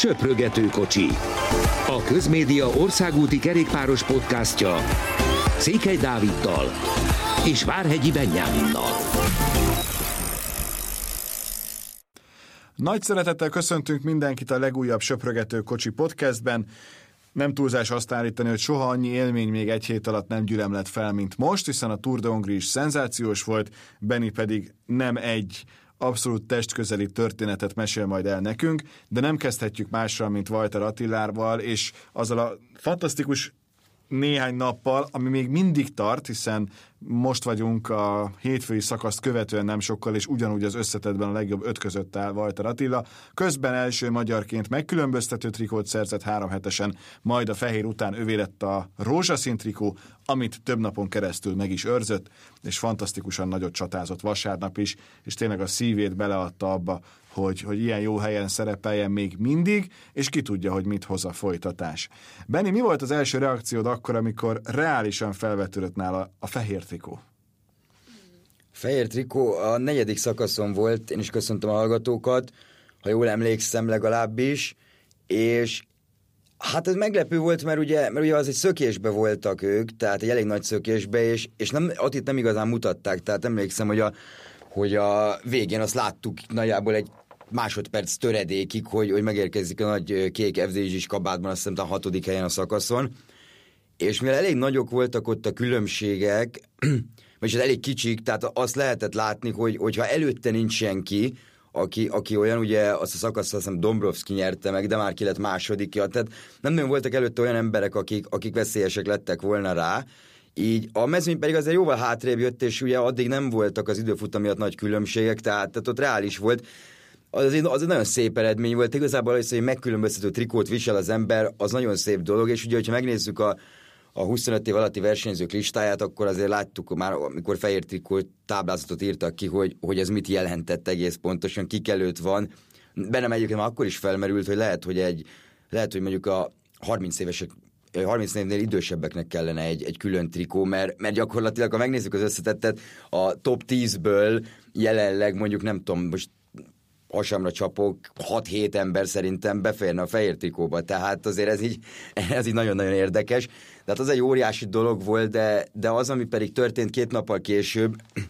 Söprögető kocsi. A Közmédia országúti kerékpáros podcastja Székely Dáviddal és Várhegyi Benyáminnal. Nagy szeretettel köszöntünk mindenkit a legújabb Söprögető kocsi podcastben. Nem túlzás azt állítani, hogy soha annyi élmény még egy hét alatt nem gyülemlett fel, mint most, hiszen a Tour de Hongrie is szenzációs volt, Benny pedig nem egy abszolút testközeli történetet mesél majd el nekünk, de nem kezdhetjük mással, mint Walter Attilárval, és azzal a fantasztikus néhány nappal, ami még mindig tart, hiszen most vagyunk a hétfői szakaszt követően nem sokkal, és ugyanúgy az összetetben a legjobb öt között áll Walter Attila. Közben első magyarként megkülönböztető trikót szerzett három hetesen, majd a fehér után övé lett a rózsaszín trikó, amit több napon keresztül meg is őrzött, és fantasztikusan nagyot csatázott vasárnap is, és tényleg a szívét beleadta abba, hogy, hogy ilyen jó helyen szerepeljen még mindig, és ki tudja, hogy mit hoz a folytatás. Benni, mi volt az első reakciód akkor, amikor reálisan felvetődött nála a fehér trikó? Fehér trikó a negyedik szakaszon volt, én is köszöntöm a hallgatókat, ha jól emlékszem legalábbis, és Hát ez meglepő volt, mert ugye, mert ugye az egy szökésbe voltak ők, tehát egy elég nagy szökésbe, és, és nem, ott itt nem igazán mutatták, tehát emlékszem, hogy a, hogy a végén azt láttuk nagyjából egy másodperc töredékig, hogy, hogy megérkezik a nagy kék FDZ-s kabátban, azt hiszem a hatodik helyen a szakaszon, és mivel elég nagyok voltak ott a különbségek, vagyis az elég kicsik, tehát azt lehetett látni, hogy hogyha előtte nincs senki, aki, aki olyan, ugye azt a szakaszt azt hiszem Dombrovski nyerte meg, de már ki lett második, ja, tehát nem nagyon voltak előtte olyan emberek, akik, akik veszélyesek lettek volna rá, így a mezőny pedig azért jóval hátrébb jött, és ugye addig nem voltak az időfutam miatt nagy különbségek, tehát, tehát ott reális volt. Az egy, az egy nagyon szép eredmény volt. Igazából az, hogy megkülönböztető trikót visel az ember, az nagyon szép dolog, és ugye, hogyha megnézzük a, a 25 év alatti versenyzők listáját, akkor azért láttuk már, amikor fehér trikó táblázatot írtak ki, hogy, hogy ez mit jelentett egész pontosan, kik előtt van. Bennem egyébként akkor is felmerült, hogy lehet, hogy egy, lehet, hogy mondjuk a 30 évesek 30 évnél idősebbeknek kellene egy, egy külön trikó, mert, mert gyakorlatilag, ha megnézzük az összetettet, a top 10-ből jelenleg mondjuk nem tudom, most hasamra csapok, 6-7 ember szerintem beférne a fehér trikóba, tehát azért ez így, ez így nagyon-nagyon érdekes. Tehát az egy óriási dolog volt, de, de az, ami pedig történt két nappal később,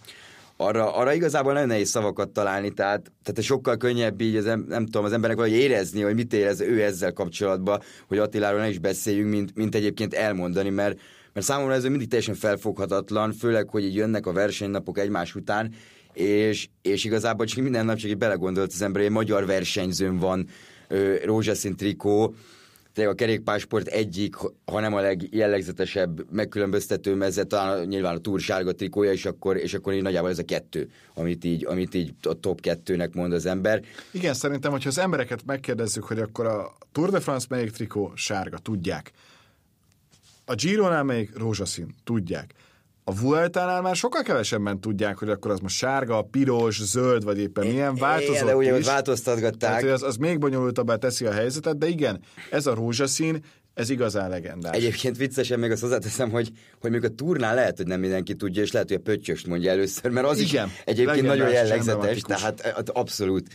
arra, arra igazából nagyon nehéz szavakat találni, tehát, tehát sokkal könnyebb így, az, nem tudom, az embernek valahogy érezni, hogy mit érez ő ezzel kapcsolatban, hogy Attiláról ne is beszéljünk, mint, mint egyébként elmondani, mert, mert számomra ez mindig teljesen felfoghatatlan, főleg, hogy így jönnek a versenynapok egymás után, és, és igazából csak minden nap csak így belegondolt az ember, hogy magyar versenyzőn van rózsaszín trikó, tényleg a kerékpásport egyik, ha nem a legjellegzetesebb megkülönböztető mezet, talán nyilván a túr sárga trikója, és akkor, és akkor így nagyjából ez a kettő, amit így, amit így a top kettőnek mond az ember. Igen, szerintem, hogyha az embereket megkérdezzük, hogy akkor a Tour de France melyik trikó sárga, tudják. A Gironál melyik rózsaszín, tudják. A Vueltánál már sokkal kevesebben tudják, hogy akkor az most sárga, piros, zöld, vagy éppen milyen változott Igen, de ugye, is. változtatgatták. Tehát, az, az még bonyolultabbá teszi a helyzetet, de igen, ez a rózsaszín, ez igazán legendás. Egyébként viccesen még azt hozzáteszem, hogy, hogy még a turnál lehet, hogy nem mindenki tudja, és lehet, hogy a pöttyöst mondja először, mert az Igen, is egyébként nagyon jellegzetes, tehát hát abszolút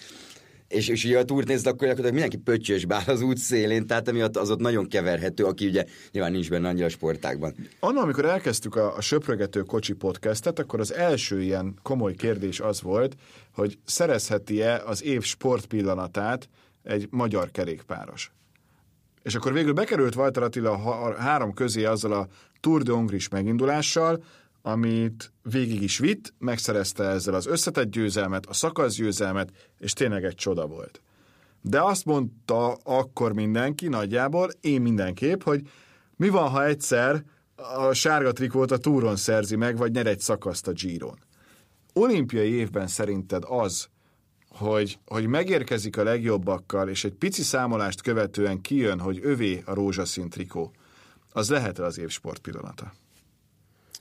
és, és ugye a túrt nézd, akkor gyakorlatilag mindenki pöttyös bár az út szélén, tehát emiatt az ott nagyon keverhető, aki ugye nyilván nincs benne annyira sportákban. Anna, amikor elkezdtük a, a Söprögető Kocsi podcastet, akkor az első ilyen komoly kérdés az volt, hogy szerezheti-e az év sportpillanatát egy magyar kerékpáros. És akkor végül bekerült Walter Attila a három közé azzal a Tour de Hongris megindulással, amit végig is vitt, megszerezte ezzel az összetett győzelmet, a szakaszgyőzelmet, és tényleg egy csoda volt. De azt mondta akkor mindenki, nagyjából, én mindenképp, hogy mi van, ha egyszer a sárga trikót a túron szerzi meg, vagy nyer egy szakaszt a Giron. Olimpiai évben szerinted az, hogy, hogy megérkezik a legjobbakkal, és egy pici számolást követően kijön, hogy övé a rózsaszín trikó, az lehet az év sportpillanata?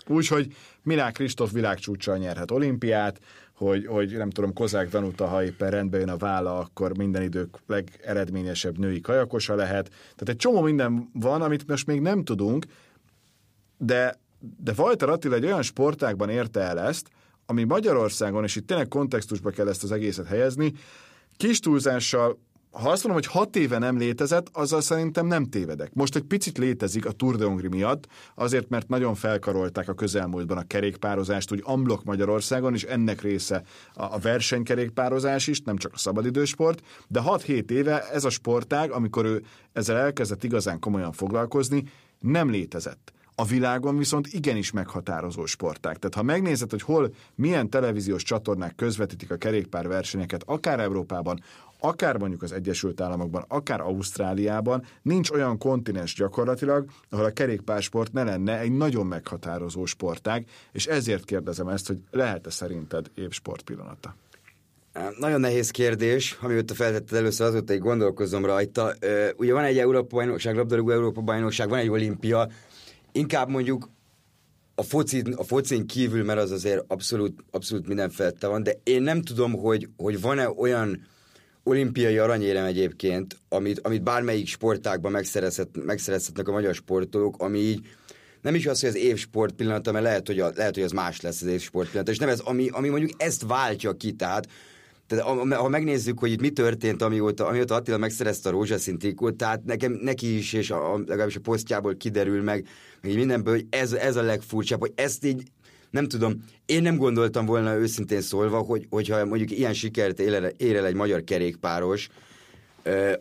Úgyhogy Milán Kristóf világcsúcsal nyerhet olimpiát, hogy, hogy nem tudom, Kozák Danuta, ha éppen rendbe jön a válla, akkor minden idők legeredményesebb női kajakosa lehet. Tehát egy csomó minden van, amit most még nem tudunk, de, de Walter Attila egy olyan sportákban érte el ezt, ami Magyarországon, és itt tényleg kontextusba kell ezt az egészet helyezni, kis túlzással ha azt mondom, hogy hat éve nem létezett, azzal szerintem nem tévedek. Most egy picit létezik a Tour de Hongrie miatt, azért, mert nagyon felkarolták a közelmúltban a kerékpározást, úgy amblok Magyarországon, és ennek része a versenykerékpározás is, nem csak a szabadidősport, de 6-7 éve ez a sportág, amikor ő ezzel elkezdett igazán komolyan foglalkozni, nem létezett. A világon viszont igenis meghatározó sporták. Tehát ha megnézed, hogy hol milyen televíziós csatornák közvetítik a kerékpárversenyeket, akár Európában, akár mondjuk az Egyesült Államokban, akár Ausztráliában, nincs olyan kontinens gyakorlatilag, ahol a kerékpársport ne lenne egy nagyon meghatározó sportág, és ezért kérdezem ezt, hogy lehet-e szerinted év sportpillanata? Nagyon nehéz kérdés, amióta feltetted először, azóta egy gondolkozom rajta. Ugye van egy Európa bajnokság, labdarúgó Európa bajnokság, van egy olimpia, inkább mondjuk a, foci, a focin kívül, mert az azért abszolút, abszolút minden felette van, de én nem tudom, hogy, hogy van-e olyan olimpiai aranyérem egyébként, amit, amit bármelyik sportágban megszerezhet, megszerezhetnek a magyar sportolók, ami így nem is az, hogy az év sport pillanata, mert lehet, hogy, a, lehet, hogy az más lesz az év sport pillanata, és nem ez, ami, ami mondjuk ezt váltja ki, tehát tehát ha megnézzük, hogy itt mi történt, amióta, amióta Attila megszerezte a rózsaszín trikót, tehát nekem, neki is, és a, legalábbis a posztjából kiderül meg, meg mindenből, hogy ez, ez a legfurcsább, hogy ezt így nem tudom, én nem gondoltam volna őszintén szólva, hogy, hogyha mondjuk ilyen sikert ér el egy magyar kerékpáros,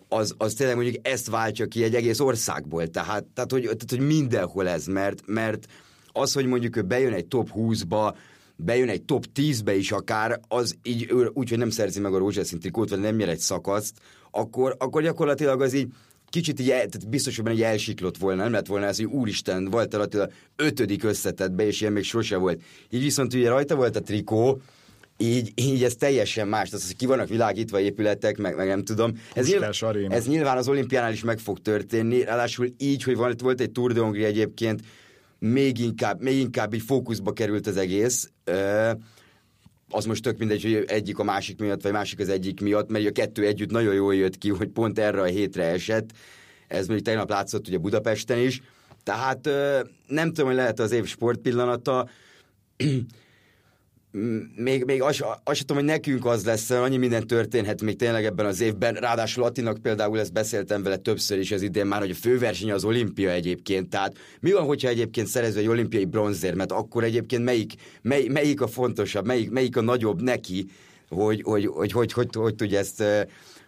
az, az tényleg mondjuk ezt váltja ki egy egész országból. Tehát, tehát, hogy, tehát hogy mindenhol ez, mert, mert az, hogy mondjuk ő bejön egy top 20-ba, bejön egy top 10-be is akár, az így úgy, hogy nem szerzi meg a rózsaszín trikót, vagy nem nyer egy szakaszt, akkor, akkor gyakorlatilag az így kicsit így, tehát biztos, hogy egy elsiklott volna, nem lett volna ez, hogy úristen, volt Attila ötödik összetetbe, és ilyen még sose volt. Így viszont ugye rajta volt a trikó, így, így ez teljesen más. Az, hogy ki vannak világítva épületek, meg, meg nem tudom. Ez nyilván, ez nyilván az olimpiánál is meg fog történni, ráadásul így, hogy volt, volt egy Tour de Hongrie egyébként, még inkább, még inkább így fókuszba került az egész. Az most tök mindegy, hogy egyik a másik miatt, vagy másik az egyik miatt, mert a kettő együtt nagyon jól jött ki, hogy pont erre a hétre esett. Ez mondjuk tegnap látszott ugye Budapesten is. Tehát nem tudom, hogy lehet az év sportpillanata még, még azt, azt tudom, hogy nekünk az lesz, annyi minden történhet még tényleg ebben az évben. Ráadásul Attinak például ezt beszéltem vele többször is az idén már, hogy a főverseny az olimpia egyébként. Tehát mi van, hogyha egyébként szerező egy olimpiai bronzér, mert akkor egyébként melyik, mely, melyik a fontosabb, melyik, melyik a nagyobb neki, hogy hogy, hogy, hogy, hogy, hogy, hogy tudja ezt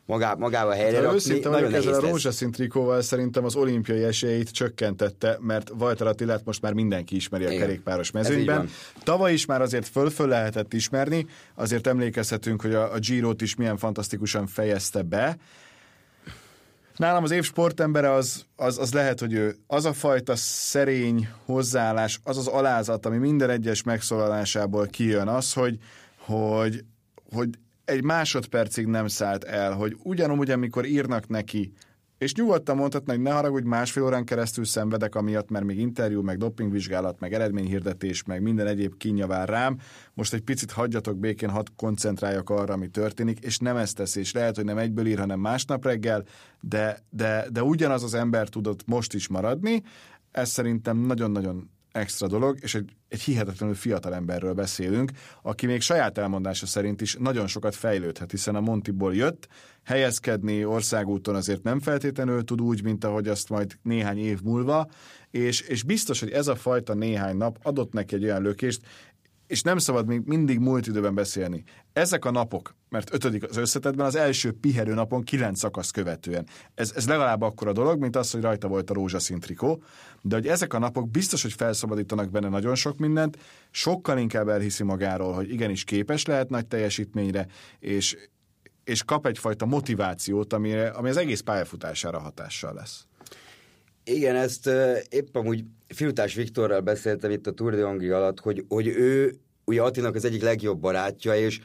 magá, magába helyre rakni. Őszinte vagyok ezzel a rózsaszín trikóval szerintem az olimpiai esélyeit csökkentette, mert Walter Attilát most már mindenki ismeri a Igen. kerékpáros mezőnyben. Tavaly is már azért föl-föl lehetett ismerni, azért emlékezhetünk, hogy a, a Giro-t is milyen fantasztikusan fejezte be. Nálam az év sportembere az, az, az lehet, hogy ő az a fajta szerény hozzáállás, az az alázat, ami minden egyes megszólalásából kijön, az, hogy, hogy, hogy egy másodpercig nem szállt el, hogy ugyanúgy, amikor írnak neki, és nyugodtan mondhatna, hogy ne haragudj, másfél órán keresztül szenvedek amiatt, mert még interjú, meg dopingvizsgálat, meg eredményhirdetés, meg minden egyéb kínja vár rám. Most egy picit hagyjatok békén, hadd koncentráljak arra, ami történik, és nem ezt tesz, és lehet, hogy nem egyből ír, hanem másnap reggel, de, de, de ugyanaz az ember tudott most is maradni. Ez szerintem nagyon-nagyon extra dolog, és egy, egy hihetetlenül fiatal emberről beszélünk, aki még saját elmondása szerint is nagyon sokat fejlődhet, hiszen a Montiból jött, helyezkedni országúton azért nem feltétlenül tud úgy, mint ahogy azt majd néhány év múlva, és, és biztos, hogy ez a fajta néhány nap adott neki egy olyan lökést, és nem szabad még mindig múlt időben beszélni. Ezek a napok, mert ötödik az összetetben, az első piherő napon kilenc szakasz követően. Ez, ez legalább akkora dolog, mint az, hogy rajta volt a rózsaszín trikó, de hogy ezek a napok biztos, hogy felszabadítanak benne nagyon sok mindent, sokkal inkább elhiszi magáról, hogy igenis képes lehet nagy teljesítményre, és, és kap egyfajta motivációt, ami, ami az egész pályafutására hatással lesz. Igen, ezt uh, épp amúgy Filutás Viktorral beszéltem itt a Tour de Hongrie alatt, hogy, hogy ő ugye Attinak az egyik legjobb barátja, és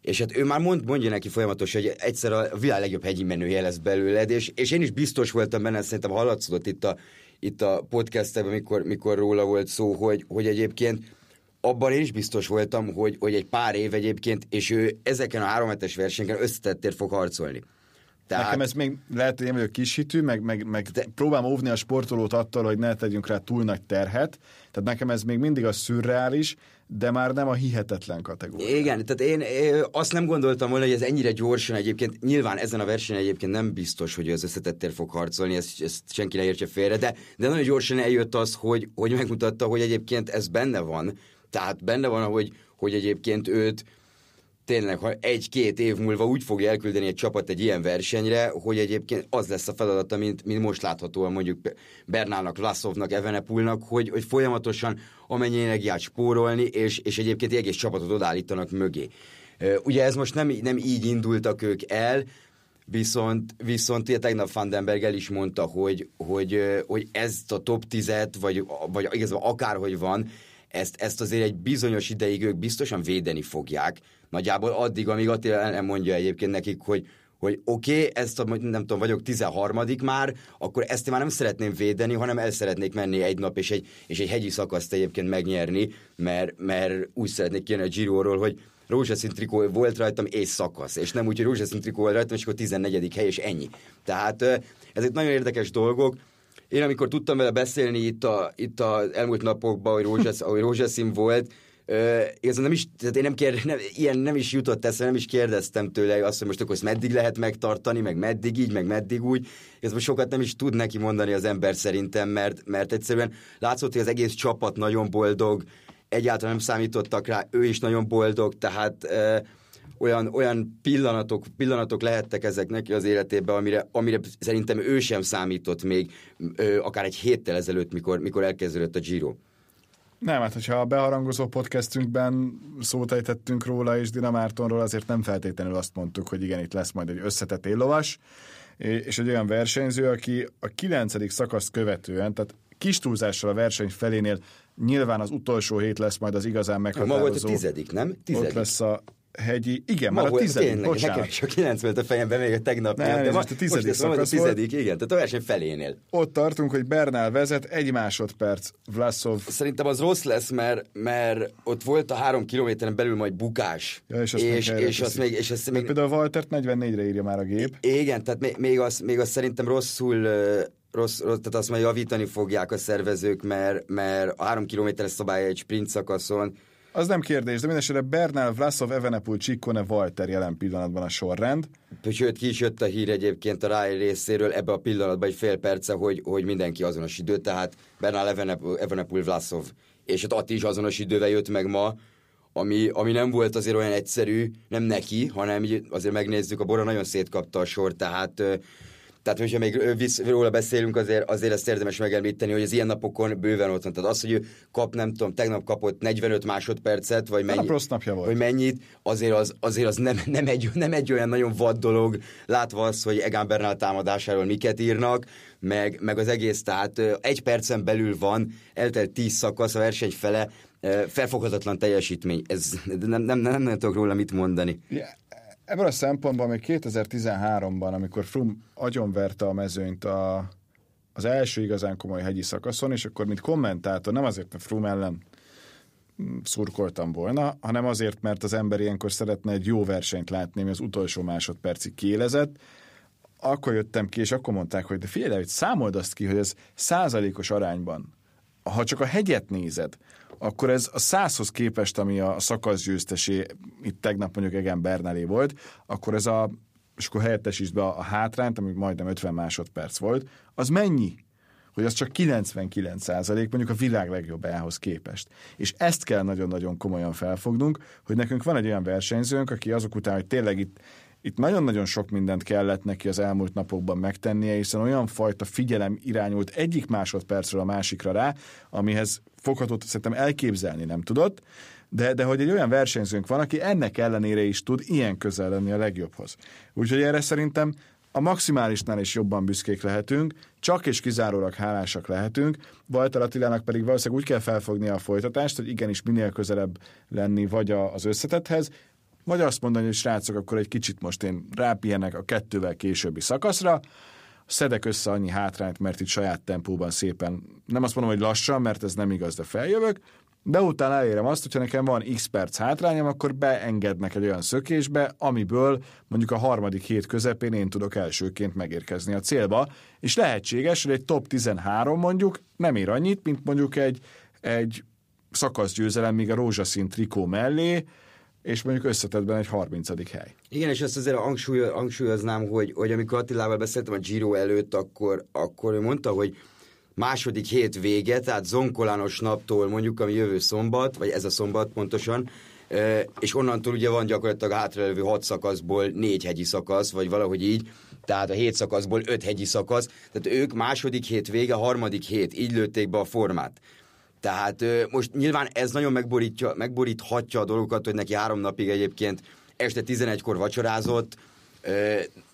és hát ő már mond, mondja neki folyamatosan, hogy egyszer a világ legjobb hegyi menője lesz belőled, és, és én is biztos voltam benne, szerintem hallatszódott itt a, itt a podcastben, mikor, mikor róla volt szó, hogy, hogy egyébként abban én is biztos voltam, hogy, hogy egy pár év egyébként, és ő ezeken a három hetes versenyeken összetettért fog harcolni Tehát... Nekem ez még lehet, hogy én vagyok kishitű, meg, meg, meg de... próbálom óvni a sportolót attól, hogy ne tegyünk rá túl nagy terhet. Tehát nekem ez még mindig a szürreális, de már nem a hihetetlen kategória. Igen, tehát én, én azt nem gondoltam volna, hogy ez ennyire gyorsan egyébként, nyilván ezen a versenyen egyébként nem biztos, hogy az összetettél fog harcolni, ezt, ezt senki ne értse félre, de, de nagyon gyorsan eljött az, hogy, hogy megmutatta, hogy egyébként ez benne van. Tehát benne van, hogy, hogy egyébként őt tényleg, ha egy-két év múlva úgy fogja elküldeni egy csapat egy ilyen versenyre, hogy egyébként az lesz a feladata, mint, mint most láthatóan mondjuk Bernának, Laszovnak, Evenepulnak, hogy, hogy folyamatosan amennyi energiát spórolni, és, és egyébként egy egész csapatot odállítanak mögé. Ugye ez most nem, nem így indultak ők el, Viszont, viszont ugye tegnap Vandenberg el is mondta, hogy, hogy, hogy ezt a top 10-et, vagy, vagy igazából akárhogy van, ezt, ezt azért egy bizonyos ideig ők biztosan védeni fogják. Nagyjából addig, amíg Attila nem mondja egyébként nekik, hogy, hogy oké, okay, ezt a, nem tudom, vagyok 13 már, akkor ezt én már nem szeretném védeni, hanem el szeretnék menni egy nap és egy, és egy hegyi szakaszt egyébként megnyerni, mert, mert úgy szeretnék kérni a Giro-ról, hogy rózsaszín trikó volt rajtam és szakasz, és nem úgy, hogy rózsaszín trikó volt rajtam, és akkor 14. hely, és ennyi. Tehát ezek nagyon érdekes dolgok, én amikor tudtam vele beszélni itt, a, itt az elmúlt napokban, hogy, rózsasz, hogy rózsaszín volt, Igazán nem is, tehát én nem, kérde, nem, ilyen nem is jutott eszembe, nem is kérdeztem tőle azt, hogy most akkor ezt meddig lehet megtartani, meg meddig így, meg meddig úgy. Ez most sokat nem is tud neki mondani az ember szerintem, mert, mert egyszerűen látszott, hogy az egész csapat nagyon boldog, egyáltalán nem számítottak rá, ő is nagyon boldog, tehát uh, olyan, olyan pillanatok, pillanatok lehettek ezek neki az életében, amire, amire szerintem ő sem számított még, ö, akár egy héttel ezelőtt, mikor, mikor elkezdődött a Giro. Nem, hát hogyha a beharangozó podcastünkben szót ejtettünk róla és Dinamártonról, azért nem feltétlenül azt mondtuk, hogy igen, itt lesz majd egy összetett éllovas, és egy olyan versenyző, aki a kilencedik szakaszt követően, tehát kis túlzással a verseny felénél nyilván az utolsó hét lesz majd az igazán meghatározó. Ma volt a tizedik, nem? Tizedik. Ott lesz a hegyi, igen, Ma már a tizedik, tényleg, bocsánat. Nekem is a kilenc volt a fejemben még a tegnap. Nem, de most a tizedik most szakasz a tizedik, igen, tehát a verseny felénél. Ott tartunk, hogy Bernál vezet, egy másodperc, Vlasov. Szerintem az rossz lesz, mert, mert ott volt a három kilométeren belül majd bukás. Ja, és azt és, és, és azt még, és azt még... Például Waltert 44-re írja már a gép. Igen, tehát még, még, az, még az szerintem rosszul rossz, rossz, tehát azt majd javítani fogják a szervezők, mert, mert a három kilométeres szabálya egy sprint szakaszon az nem kérdés, de mindesetre Bernal, Vlasov, Evenepul, Csikkone, Walter jelen pillanatban a sorrend. Sőt, ki is jött a hír egyébként a Ráj részéről ebbe a pillanatban egy fél perce, hogy, hogy mindenki azonos idő, tehát Bernal, Evenepul, Evenepul Vlasov. És hát Atti is azonos idővel jött meg ma, ami, ami nem volt azért olyan egyszerű, nem neki, hanem azért megnézzük, a Bora nagyon szétkapta a sor, tehát tehát, hogyha még visz, róla beszélünk, azért, azért ezt érdemes megemlíteni, hogy az ilyen napokon bőven ott van. Tehát az, hogy ő kap, nem tudom, tegnap kapott 45 másodpercet, vagy, mennyi, rossz napja volt. vagy mennyit, azért az, azért az nem, nem, egy, nem egy olyan nagyon vad dolog, látva az, hogy Egán Bernál támadásáról miket írnak, meg, meg az egész, tehát egy percen belül van, eltelt tíz szakasz, a verseny fele, felfoghatatlan teljesítmény. Ez nem, nem, nem, nem, nem tudok róla mit mondani. Ebből a szempontból még 2013-ban, amikor Frum agyonverte a mezőnyt a, az első igazán komoly hegyi szakaszon, és akkor mint kommentátor, nem azért, mert Frum ellen szurkoltam volna, hanem azért, mert az ember ilyenkor szeretne egy jó versenyt látni, ami az utolsó másodpercig kiélezett, akkor jöttem ki, és akkor mondták, hogy de figyelj, hogy számold azt ki, hogy ez százalékos arányban, ha csak a hegyet nézed, akkor ez a százhoz képest, ami a szakasz győztesé, itt tegnap mondjuk Egen Bernelé volt, akkor ez a, és akkor helyettesítsd be a hátrányt, ami majdnem 50 másodperc volt, az mennyi? hogy az csak 99 százalék mondjuk a világ legjobb elhoz képest. És ezt kell nagyon-nagyon komolyan felfognunk, hogy nekünk van egy olyan versenyzőnk, aki azok után, hogy tényleg itt itt nagyon-nagyon sok mindent kellett neki az elmúlt napokban megtennie, hiszen olyan fajta figyelem irányult egyik másodpercről a másikra rá, amihez foghatót szerintem elképzelni nem tudott, de, de hogy egy olyan versenyzőnk van, aki ennek ellenére is tud ilyen közel lenni a legjobbhoz. Úgyhogy erre szerintem a maximálisnál is jobban büszkék lehetünk, csak és kizárólag hálásak lehetünk, Walter Attilának pedig valószínűleg úgy kell felfognia a folytatást, hogy igenis minél közelebb lenni vagy az összetethez, vagy azt mondani, hogy srácok, akkor egy kicsit most én rápihenek a kettővel későbbi szakaszra, szedek össze annyi hátrányt, mert itt saját tempóban szépen, nem azt mondom, hogy lassan, mert ez nem igaz, de feljövök, de utána elérem azt, hogyha nekem van x perc hátrányom, akkor beengednek egy olyan szökésbe, amiből mondjuk a harmadik hét közepén én tudok elsőként megérkezni a célba, és lehetséges, hogy egy top 13 mondjuk nem ér annyit, mint mondjuk egy, egy szakaszgyőzelem, míg a rózsaszín trikó mellé, és mondjuk összetetben egy 30. hely. Igen, és ezt azért hangsúly, hangsúlyoznám, hogy, hogy amikor Attilával beszéltem a Giro előtt, akkor, akkor ő mondta, hogy második hét vége, tehát zonkolános naptól mondjuk, ami jövő szombat, vagy ez a szombat pontosan, és onnantól ugye van gyakorlatilag hátralevő hat szakaszból négy hegyi szakasz, vagy valahogy így, tehát a hét szakaszból öt hegyi szakasz, tehát ők második hét vége, harmadik hét, így lőtték be a formát. Tehát most nyilván ez nagyon megborítja, megboríthatja a dolgokat, hogy neki három napig egyébként este 11-kor vacsorázott,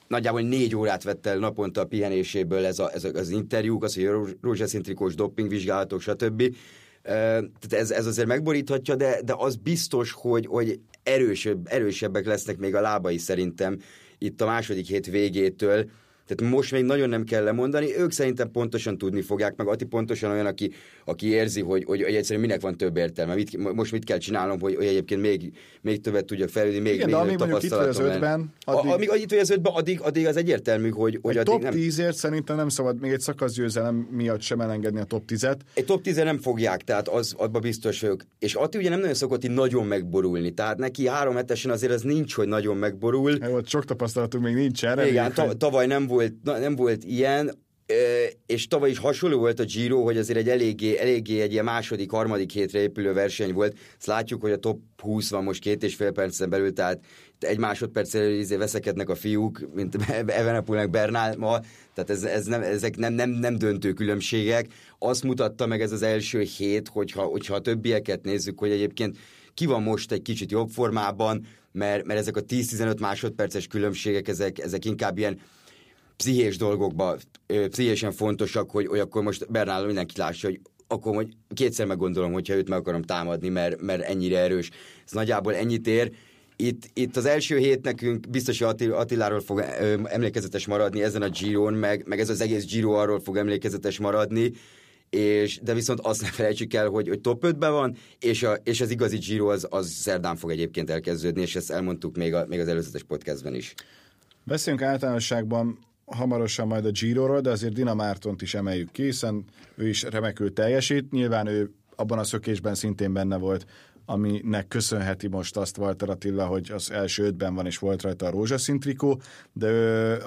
nagyjából négy órát vett el naponta a pihenéséből ez, a, ez az interjúk, az, hogy rózsaszín trikós doppingvizsgálatok, stb. Tehát ez, ez azért megboríthatja, de, de az biztos, hogy, hogy erősebb, erősebbek lesznek még a lábai szerintem itt a második hét végétől, tehát most még nagyon nem kell lemondani, ők szerintem pontosan tudni fogják, meg Ati pontosan olyan, aki, aki érzi, hogy, hogy, hogy egyszerűen minek van több értelme. Mit, most mit kell csinálnom, hogy, hogy egyébként még, még többet tudjak fejlődni, még, Igen, még de amíg mondjuk itt vagy az ötben, addig... A, amíg itt vagy az ötben, addig, addig az egyértelmű, hogy, hogy egy addig top nem... 10-ért szerintem nem szabad még egy szakaszgyőzelem miatt sem elengedni a top 10-et. Egy top 10 nem fogják, tehát az, abban biztos ők. És Ati ugye nem nagyon szokott így nagyon megborulni, tehát neki három hetesen azért az nincs, hogy nagyon megborul. Jó, sok tapasztalatunk még nincs erre. Igen, ta, tavaly nem volt, nem volt ilyen, és tavaly is hasonló volt a Giro, hogy azért egy eléggé, eléggé egy ilyen második, harmadik hétre épülő verseny volt. Ezt látjuk, hogy a top 20 van most két és fél percen belül, tehát egy másodperccel izé veszekednek a fiúk, mint Evenepul meg Bernál ma, tehát ez, ez nem, ezek nem, nem, nem döntő különbségek. Azt mutatta meg ez az első hét, hogyha, hogyha a többieket nézzük, hogy egyébként ki van most egy kicsit jobb formában, mert, mert ezek a 10-15 másodperces különbségek, ezek, ezek inkább ilyen pszichés dolgokba, pszichésen fontosak, hogy, hogy akkor most Bernál mindenki lássa, hogy akkor hogy kétszer meggondolom, hogyha őt meg akarom támadni, mert, mert ennyire erős. Ez nagyjából ennyit ér. Itt, itt az első hét nekünk biztos, hogy Attiláról fog emlékezetes maradni ezen a Giron, meg, meg ez az egész Giro arról fog emlékezetes maradni, és, de viszont azt ne felejtsük el, hogy, hogy top 5-ben van, és, a, és az igazi Giro az, az szerdán fog egyébként elkezdődni, és ezt elmondtuk még, a, még az előzetes podcastben is. Beszéljünk általánosságban hamarosan majd a Giro-ról, de azért Dina Mártont is emeljük ki, hiszen ő is remekül teljesít. Nyilván ő abban a szökésben szintén benne volt, aminek köszönheti most azt Walter Attila, hogy az első ötben van és volt rajta a rózsaszín trikó, de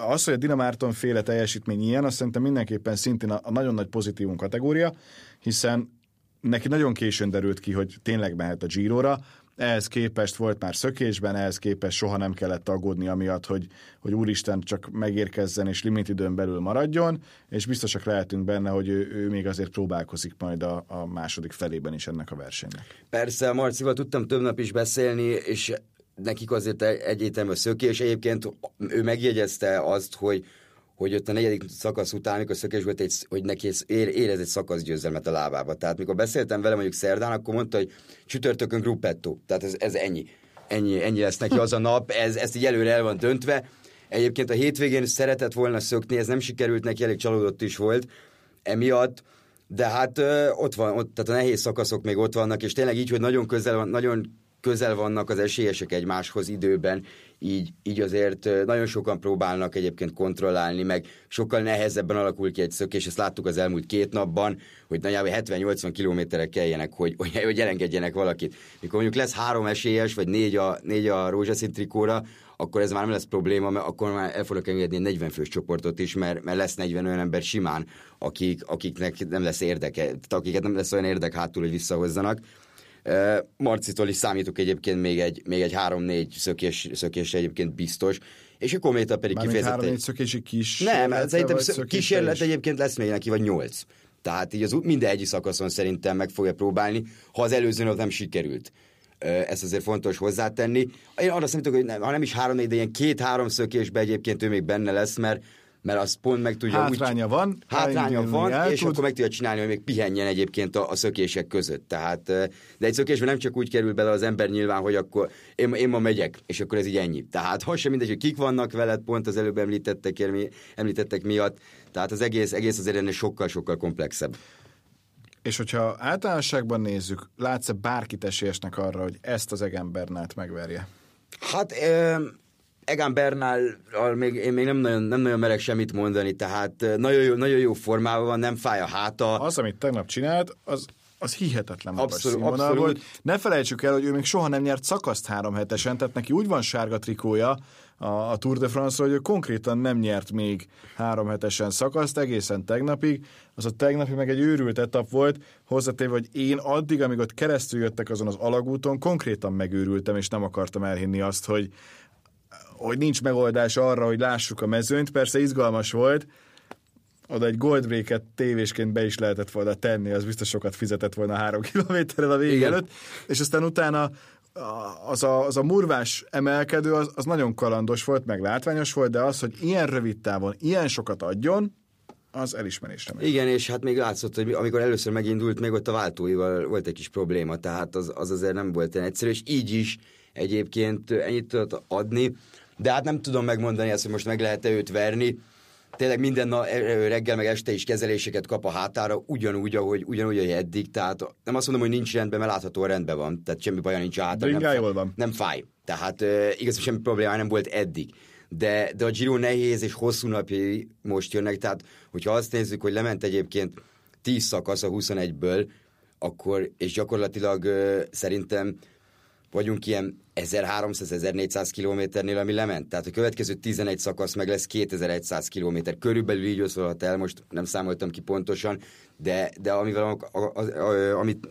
az, hogy a Dina Márton féle teljesítmény ilyen, azt szerintem mindenképpen szintén a, nagyon nagy pozitívum kategória, hiszen neki nagyon későn derült ki, hogy tényleg mehet a Giro-ra, ehhez képest volt már szökésben, ehhez képest soha nem kellett aggódni amiatt, hogy, hogy úristen csak megérkezzen és limitidőn belül maradjon, és biztosak lehetünk benne, hogy ő, ő még azért próbálkozik majd a, a második felében is ennek a versenynek. Persze, Marcival tudtam több nap is beszélni, és nekik azért egyértelmű a szökés. Egyébként ő megjegyezte azt, hogy hogy ott a negyedik szakasz után, amikor szökés volt, egy, hogy neki ér, érez egy szakaszgyőzelmet a lábába. Tehát mikor beszéltem vele mondjuk szerdán, akkor mondta, hogy csütörtökön gruppetto. Tehát ez, ez ennyi. ennyi. Ennyi lesz neki az a nap, ez, ezt így előre el van döntve. Egyébként a hétvégén szeretett volna szökni, ez nem sikerült neki, elég csalódott is volt emiatt, de hát ö, ott van, ott, tehát a nehéz szakaszok még ott vannak, és tényleg így, hogy nagyon közel van, nagyon közel vannak az esélyesek egymáshoz időben, így, így azért nagyon sokan próbálnak egyébként kontrollálni, meg sokkal nehezebben alakul ki egy szökés, ezt láttuk az elmúlt két napban, hogy nagyjából 70-80 kilométerek kelljenek, hogy, hogy, hogy elengedjenek valakit. Mikor mondjuk lesz három esélyes, vagy négy a, négy a rózsaszín trikóra, akkor ez már nem lesz probléma, mert akkor már el fognak engedni egy 40 fős csoportot is, mert, mert lesz 40 olyan ember simán, akik, akiknek nem lesz érdeke, akiket nem lesz olyan érdek hátul, hogy visszahozzanak. Marcitól is számítok egyébként még egy, még egy 3-4 szökés, szökés egyébként biztos, és a Kométa pedig Már kifejezetten... 3-4 szökési kis Nem, hát szerintem kísérlet egyébként lesz még neki, vagy 8. Tehát így az minden egyik szakaszon szerintem meg fogja próbálni, ha az előző nap nem sikerült. Ezt azért fontos hozzátenni. Én arra számítok, hogy nem, ha nem is három, de ilyen két-három szökésbe egyébként ő még benne lesz, mert mert az pont meg tudja Hátránya úgy, van. Hátránya van, és tud. akkor meg tudja csinálni, hogy még pihenjen egyébként a, a szökések között. Tehát, de egy szökésben nem csak úgy kerül bele az ember nyilván, hogy akkor én, én ma megyek, és akkor ez így ennyi. Tehát ha sem mindegy, hogy kik vannak veled, pont az előbb említettek, említettek miatt. Tehát az egész, egész azért ennél sokkal-sokkal komplexebb. És hogyha általánosságban nézzük, látsz-e bárkit esélyesnek arra, hogy ezt az Egan Bernát megverje? Hát Egan Bernál még, én még nem nagyon, nem nagyon merek semmit mondani, tehát nagyon jó, nagyon jó formában van, nem fáj a háta. Az, amit tegnap csinált, az, az hihetetlen magas Abszolút, színvonal abszolút. volt. Ne felejtsük el, hogy ő még soha nem nyert szakaszt három hetesen, tehát neki úgy van sárga trikója a, a Tour de France-ról, hogy ő konkrétan nem nyert még három hetesen szakaszt egészen tegnapig. Az a tegnapi meg egy őrült etap volt, hozzátéve, hogy én addig, amíg ott keresztül jöttek azon az alagúton, konkrétan megőrültem, és nem akartam elhinni azt, hogy, hogy nincs megoldás arra, hogy lássuk a mezőnyt. Persze izgalmas volt, oda egy goldbreaket tévésként be is lehetett volna tenni, az biztos sokat fizetett volna három kilométerrel a vég Igen. előtt, és aztán utána az a, az a murvás emelkedő, az, az nagyon kalandos volt, meg látványos volt, de az, hogy ilyen rövid távon ilyen sokat adjon, az elismerésre megy. Igen, és hát még látszott, hogy amikor először megindult, még ott a váltóival volt egy kis probléma, tehát az, az azért nem volt olyan egyszerű, és így is egyébként ennyit tudott adni, de hát nem tudom megmondani ezt, hogy most meg lehet-e őt verni. Tényleg minden nap, reggel meg este is kezeléseket kap a hátára, ugyanúgy, ahogy, ugyanúgy, ahogy eddig. Tehát nem azt mondom, hogy nincs rendben, mert láthatóan rendben van. Tehát semmi baja nincs a hátára. Nem, jól van. nem fáj. Tehát uh, igaz, semmi probléma nem volt eddig. De, de a Giro nehéz és hosszú napjai most jönnek, tehát hogyha azt nézzük, hogy lement egyébként 10 szakasz a 21-ből, akkor, és gyakorlatilag uh, szerintem vagyunk ilyen 1300-1400 kilométernél, ami lement. Tehát a következő 11 szakasz meg lesz 2100 kilométer. Körülbelül így oszolhat el, most nem számoltam ki pontosan, de, de amivel, a, a, a, amit,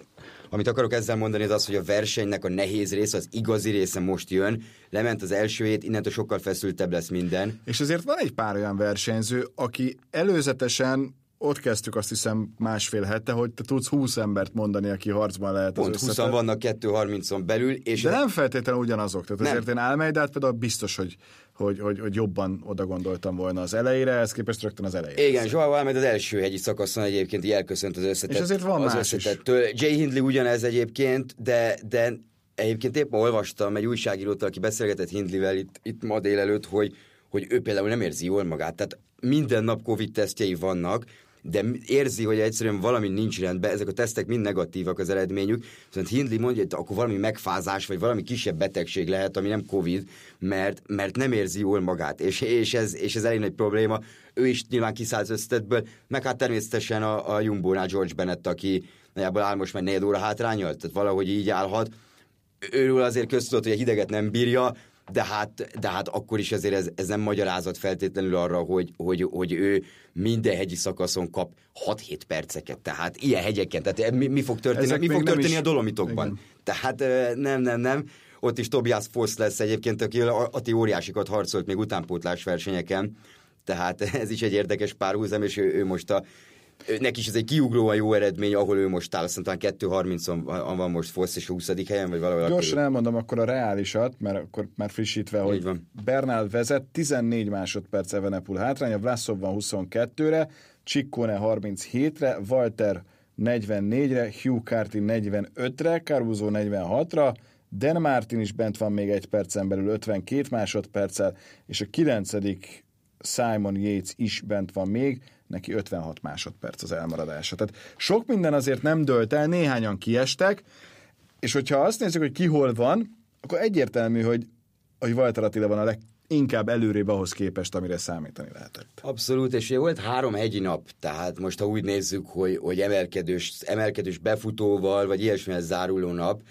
amit akarok ezzel mondani, az az, hogy a versenynek a nehéz része, az igazi része most jön. Lement az első hét, innentől sokkal feszültebb lesz minden. És azért van egy pár olyan versenyző, aki előzetesen ott kezdtük azt hiszem másfél hete, hogy te tudsz 20 embert mondani, aki harcban lehet Pont az 20 összetett. vannak 2.30-on belül, és De nem feltétlenül ugyanazok. Tehát Nem. azért én Almeidát például biztos, hogy, hogy, hogy, hogy jobban oda gondoltam volna az elejére, ez képest rögtön az elejére. Igen, Joao Almeida az első hegyi szakaszon egyébként elköszönt az összetett. És azért van az más is. összetettől. Jay Hindley ugyanez egyébként, de, de egyébként épp ma olvastam egy újságírótól, aki beszélgetett Hindleyvel itt, itt ma délelőtt, hogy, hogy ő például nem érzi jól magát. Tehát minden nap Covid tesztjei vannak, de érzi, hogy egyszerűen valami nincs rendben, ezek a tesztek mind negatívak az eredményük, viszont Hindley mondja, hogy akkor valami megfázás, vagy valami kisebb betegség lehet, ami nem Covid, mert, mert nem érzi jól magát, és, és, ez, és ez elég nagy probléma. Ő is nyilván kiszáll az összetetből, meg hát természetesen a, a Jumbo-nál George Bennett, aki nagyjából áll most már négy óra hátrányal, tehát valahogy így állhat. Őről azért köztudott, hogy a hideget nem bírja, de hát, de hát akkor is azért ez, ez nem magyarázat feltétlenül arra, hogy, hogy, hogy ő minden hegyi szakaszon kap 6-7 perceket, tehát ilyen hegyeken, tehát mi, mi fog történni, Ezek mi fog történni is- a Dolomitokban? Igen. Tehát ö, nem, nem, nem. Ott is Tobias Foss lesz egyébként, aki a- Ati óriásikat harcolt még utánpótlás versenyeken, tehát ez is egy érdekes párhuzam, és ő, ő most a neki is ez egy kiugróan jó eredmény, ahol ő most áll, azt talán 2.30-on van most Foss, és a 20. helyen, vagy valahol Gyorsan akkor- elmondom akkor a reálisat, mert akkor már frissítve, hogy van. Bernál vezet 14 másodperc Evenepul hátránya, Vlasov van 22-re, Ciccone 37-re, Walter 44-re, Hugh Carty 45-re, Caruso 46-ra, Dan Martin is bent van még egy percen belül 52 másodperccel, és a 9. Simon Yates is bent van még, neki 56 másodperc az elmaradása. Tehát sok minden azért nem dölt el, néhányan kiestek, és hogyha azt nézzük, hogy ki hol van, akkor egyértelmű, hogy, hogy Walter Attila van a leginkább előrébb ahhoz képest, amire számítani lehetett. Abszolút, és ugye volt három hegyi nap, tehát most ha úgy nézzük, hogy, hogy emelkedős, emelkedős befutóval, vagy ilyesmihez záruló nap,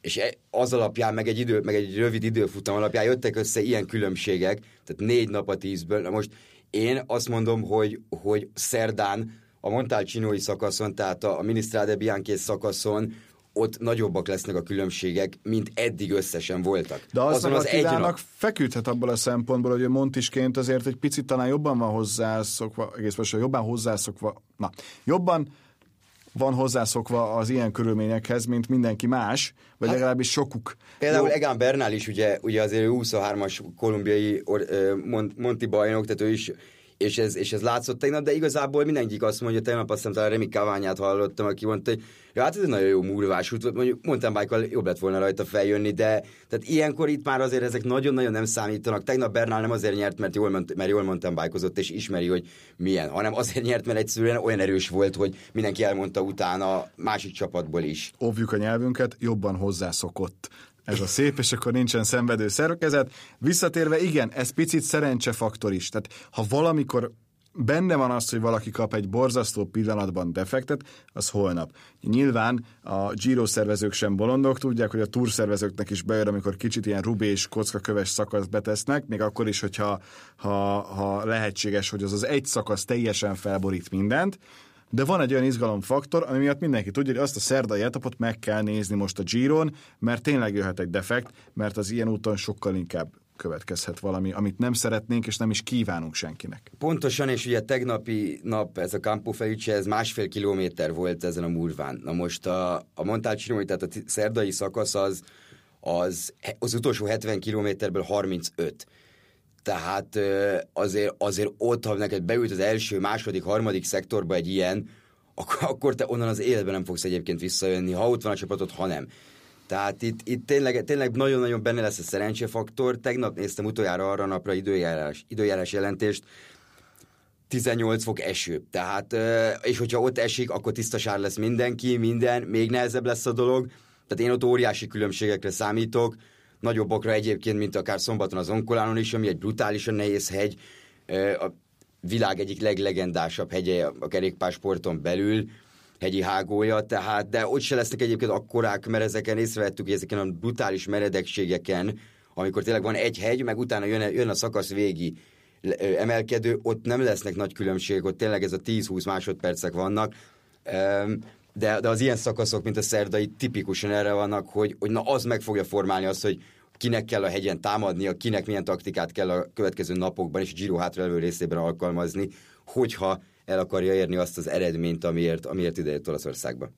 és e- az alapján, meg egy, idő, meg egy rövid időfutam alapján jöttek össze ilyen különbségek, tehát négy nap a tízből. Na most én azt mondom, hogy, hogy szerdán a Montalcinoi szakaszon, tehát a, a Ministrade Bianchi szakaszon ott nagyobbak lesznek a különbségek, mint eddig összesen voltak. De az Azon az egy nap, feküdhet abból a szempontból, hogy ő Montisként azért egy picit talán jobban van hozzászokva, egész most jobban hozzászokva, na, jobban van hozzászokva az ilyen körülményekhez, mint mindenki más, vagy legalábbis sokuk. Például Jó, Egan Bernal is ugye, ugye azért ő 23-as kolumbiai Monti bajnok, tehát ő is és ez, és ez látszott tegnap, de igazából mindenki azt mondja, tegnap azt hiszem, Remi Kaványát hallottam, aki mondta, hogy ja, hát ez egy nagyon jó múlvás út, mondjuk mountain bike jobb lett volna rajta feljönni, de tehát ilyenkor itt már azért ezek nagyon-nagyon nem számítanak. Tegnap Bernál nem azért nyert, mert jól, mert jól mountain bike és ismeri, hogy milyen, hanem azért nyert, mert egyszerűen olyan erős volt, hogy mindenki elmondta utána másik csapatból is. Óvjuk a nyelvünket, jobban hozzászokott ez a szép, és akkor nincsen szenvedő szerkezet. Visszatérve, igen, ez picit szerencsefaktor is. Tehát ha valamikor benne van az, hogy valaki kap egy borzasztó pillanatban defektet, az holnap. Nyilván a Giro szervezők sem bolondok, tudják, hogy a túr szervezőknek is bejön, amikor kicsit ilyen rubés, kockaköves szakasz betesznek, még akkor is, hogyha ha, ha lehetséges, hogy az az egy szakasz teljesen felborít mindent, de van egy olyan izgalomfaktor, ami miatt mindenki tudja, hogy azt a szerdai etapot meg kell nézni most a Giron, mert tényleg jöhet egy defekt, mert az ilyen úton sokkal inkább következhet valami, amit nem szeretnénk, és nem is kívánunk senkinek. Pontosan, és ugye tegnapi nap ez a Campo Felice, ez másfél kilométer volt ezen a múlván. Na most a, a Montalcino, tehát a szerdai szakasz az, az, az utolsó 70 kilométerből 35 tehát azért, azért ott, ha neked beült az első, második, harmadik szektorba egy ilyen, akkor, akkor te onnan az életben nem fogsz egyébként visszajönni, ha ott van a csapatod, ha nem. Tehát itt, itt tényleg, tényleg nagyon-nagyon benne lesz a szerencsefaktor. Tegnap néztem utoljára arra napra időjárás, időjárás jelentést, 18 fok eső. Tehát, és hogyha ott esik, akkor tisztasár lesz mindenki, minden, még nehezebb lesz a dolog. Tehát én ott óriási különbségekre számítok nagyobbakra egyébként, mint akár szombaton az Onkolánon is, ami egy brutálisan nehéz hegy, a világ egyik leglegendásabb hegye a kerékpársporton belül, hegyi hágója, tehát, de ott se lesznek egyébként akkorák, mert ezeken észrevettük, hogy ezeken a brutális meredekségeken, amikor tényleg van egy hegy, meg utána jön, jön a szakasz végi emelkedő, ott nem lesznek nagy különbségek, ott tényleg ez a 10-20 másodpercek vannak, de, de az ilyen szakaszok, mint a szerdai, tipikusan erre vannak, hogy, hogy na az meg fogja formálni azt, hogy kinek kell a hegyen támadnia, kinek milyen taktikát kell a következő napokban és a Giro hátraelő részében alkalmazni, hogyha el akarja érni azt az eredményt, amiért, amiért idejött Olaszországba.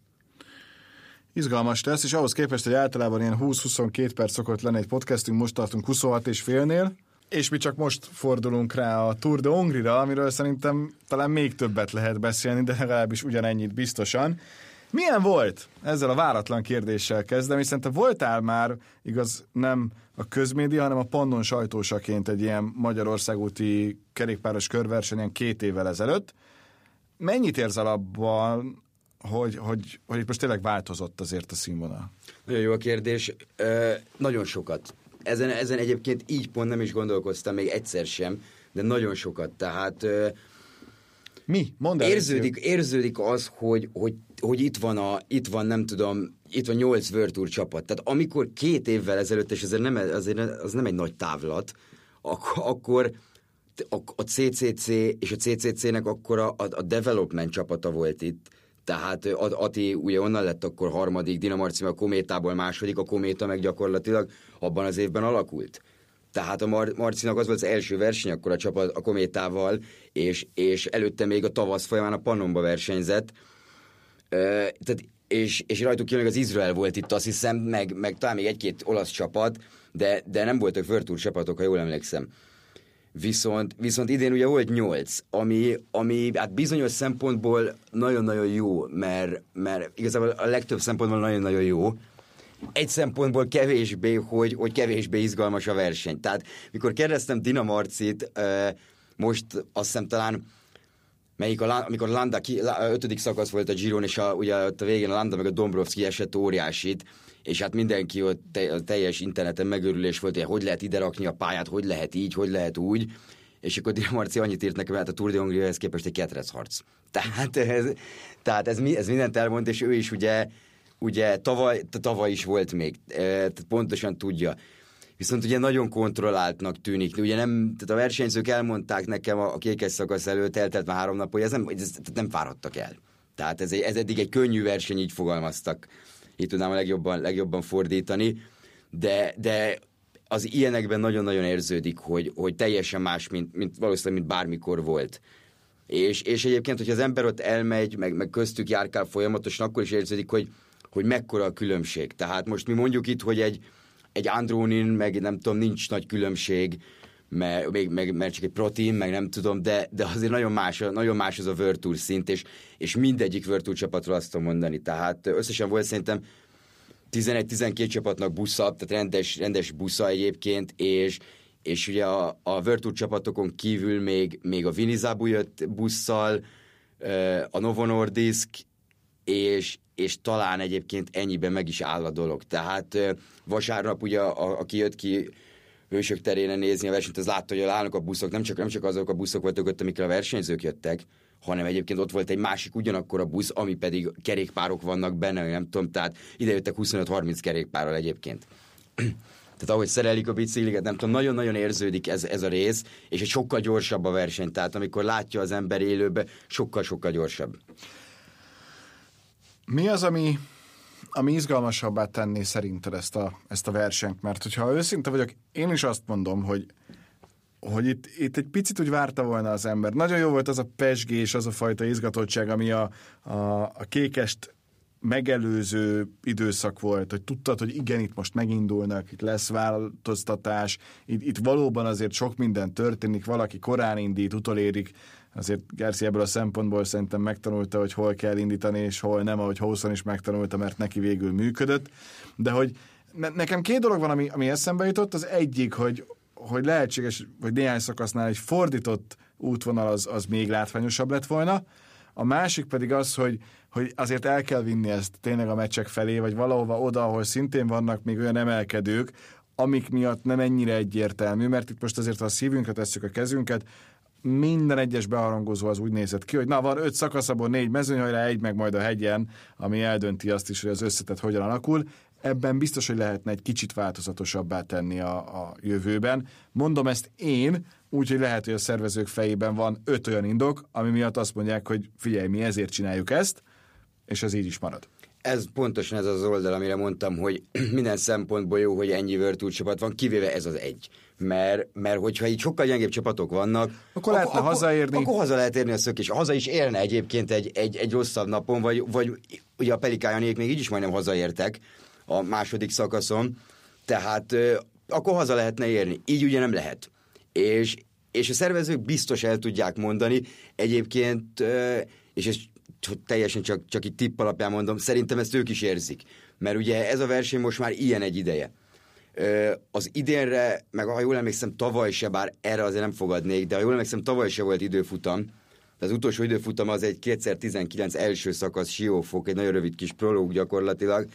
Izgalmas lesz, és ahhoz képest, hogy általában ilyen 20-22 perc szokott lenni egy podcastünk, most tartunk 26 és félnél, és mi csak most fordulunk rá a Tour de Hongrira, amiről szerintem talán még többet lehet beszélni, de legalábbis ugyanennyit biztosan. Milyen volt? Ezzel a váratlan kérdéssel kezdem, hiszen te voltál már, igaz, nem a közmédia, hanem a Pannon sajtósaként egy ilyen Magyarországúti kerékpáros körversenyen két évvel ezelőtt. Mennyit érzel abban, hogy, hogy, hogy itt most tényleg változott azért a színvonal? Nagyon jó a kérdés. Ö, nagyon sokat. Ezen, ezen egyébként így pont nem is gondolkoztam még egyszer sem, de nagyon sokat. Tehát mi? Mondd el érződik, érződik az, hogy, hogy, hogy itt van a, itt van nem tudom, itt van nyolc World Tour csapat. Tehát amikor két évvel ezelőtt, és azért nem, azért az nem egy nagy távlat, ak- akkor a, a CCC és a CCC-nek akkor a, a development csapata volt itt. Tehát Ati ugye onnan lett akkor harmadik, Dinamarci a Kométából második, a Kométa meg gyakorlatilag abban az évben alakult. Tehát a Mar- Marcinak az volt az első verseny akkor a csapat a Kométával, és, és előtte még a tavasz folyamán a Pannonba versenyzett. Ö, tehát és, és rajtuk kívül az Izrael volt itt, azt hiszem, meg, meg talán még egy-két olasz csapat, de, de nem voltak Virtual csapatok, ha jól emlékszem. Viszont, viszont idén ugye volt nyolc, ami, ami hát bizonyos szempontból nagyon-nagyon jó, mert, mert igazából a legtöbb szempontból nagyon-nagyon jó, egy szempontból kevésbé, hogy, hogy kevésbé izgalmas a verseny. Tehát mikor kérdeztem Dina Marcit, most azt hiszem talán melyik a, amikor Landa ki, ötödik szakasz volt a Giron, és a, ugye ott a végén a Landa meg a Dombrovski esett óriásit, és hát mindenki ott te, a teljes interneten megörülés volt, hogy hogy lehet ide rakni a pályát, hogy lehet így, hogy lehet úgy, és akkor Dina Marci annyit írt nekem, hát a Tour de Hongria képest egy harc. Tehát ez, tehát ez, ez mindent elmond, és ő is ugye ugye tavaly, tavaly is volt még, e, tehát pontosan tudja. Viszont ugye nagyon kontrolláltnak tűnik. Ugye nem, tehát a versenyzők elmondták nekem a, a kékes szakasz előtt, eltelt már három nap, hogy ez nem, ez, nem fáradtak el. Tehát ez, ez eddig egy könnyű verseny, így fogalmaztak. Így tudnám a legjobban, legjobban fordítani. De, de az ilyenekben nagyon-nagyon érződik, hogy, hogy teljesen más, mint, mint valószínűleg, mint bármikor volt. És, és egyébként, hogy az ember ott elmegy, meg, meg köztük járkál folyamatosan, akkor is érződik, hogy, hogy mekkora a különbség. Tehát most mi mondjuk itt, hogy egy, egy Andrónin, meg nem tudom, nincs nagy különbség, mert, még, meg, mert csak egy protein, meg nem tudom, de, de azért nagyon más, nagyon más az a Tour szint, és, és mindegyik Tour csapatról azt tudom mondani. Tehát összesen volt szerintem 11-12 csapatnak busza, tehát rendes, rendes busza egyébként, és, és ugye a, a Tour csapatokon kívül még, még a Vinizabu jött busszal, a Novo Nordisk, és, és talán egyébként ennyiben meg is áll a dolog. Tehát vasárnap ugye, a, aki jött ki hősök terén nézni a versenyt, az látta, hogy állnak a buszok, nem csak, nem csak azok a buszok voltak ott, amikkel a versenyzők jöttek, hanem egyébként ott volt egy másik ugyanakkor a busz, ami pedig kerékpárok vannak benne, nem tudom, tehát ide jöttek 25-30 kerékpárral egyébként. Tehát ahogy szerelik a bicikliket, nem tudom, nagyon-nagyon érződik ez, ez a rész, és egy sokkal gyorsabb a verseny, tehát amikor látja az ember élőbe, sokkal-sokkal gyorsabb. Mi az, ami, ami izgalmasabbá tenné szerinted ezt a, ezt a versenyt? Mert hogyha őszinte vagyok, én is azt mondom, hogy hogy itt, itt egy picit úgy várta volna az ember. Nagyon jó volt az a pesgés, az a fajta izgatottság, ami a, a, a kékest megelőző időszak volt, hogy tudtad, hogy igen, itt most megindulnak, itt lesz változtatás, itt, itt valóban azért sok minden történik, valaki korán indít, utolérik, azért Gersi ebből a szempontból szerintem megtanulta, hogy hol kell indítani, és hol nem, ahogy Hószon is megtanulta, mert neki végül működött, de hogy nekem két dolog van, ami, ami eszembe jutott, az egyik, hogy, hogy lehetséges, hogy néhány szakasznál egy fordított útvonal az, az még látványosabb lett volna, a másik pedig az, hogy, hogy azért el kell vinni ezt tényleg a meccsek felé, vagy valahova oda, ahol szintén vannak még olyan emelkedők, amik miatt nem ennyire egyértelmű, mert itt most azért, ha a szívünkre tesszük a kezünket, minden egyes beharangozó az úgy nézett ki, hogy na van öt szakaszabból négy mezőnyhajrá, egy meg majd a hegyen, ami eldönti azt is, hogy az összetett hogyan alakul. Ebben biztos, hogy lehetne egy kicsit változatosabbá tenni a, a jövőben. Mondom ezt én, úgyhogy lehet, hogy a szervezők fejében van öt olyan indok, ami miatt azt mondják, hogy figyelj, mi ezért csináljuk ezt, és ez így is marad. Ez pontosan ez az oldal, amire mondtam, hogy minden szempontból jó, hogy ennyi Virtual csapat van, kivéve ez az egy. Mert, mert hogyha így sokkal gyengébb csapatok vannak, akkor lehetne akkor, hazaérni. Akkor haza lehet érni a szökés. Haza is élne egyébként egy, egy, egy rosszabb napon, vagy, vagy ugye a Pelikájanék még így is majdnem hazaértek a második szakaszon, tehát akkor haza lehetne érni. Így ugye nem lehet. És, és a szervezők biztos el tudják mondani, egyébként, és ez teljesen csak, csak itt tipp alapján mondom, szerintem ezt ők is érzik. Mert ugye ez a verseny most már ilyen egy ideje. Az idénre, meg ha jól emlékszem, tavaly se, bár erre azért nem fogadnék, de ha jól emlékszem, tavaly se volt időfutam, de az utolsó időfutam az egy 2019 első szakasz Siófok, egy nagyon rövid kis prológ gyakorlatilag.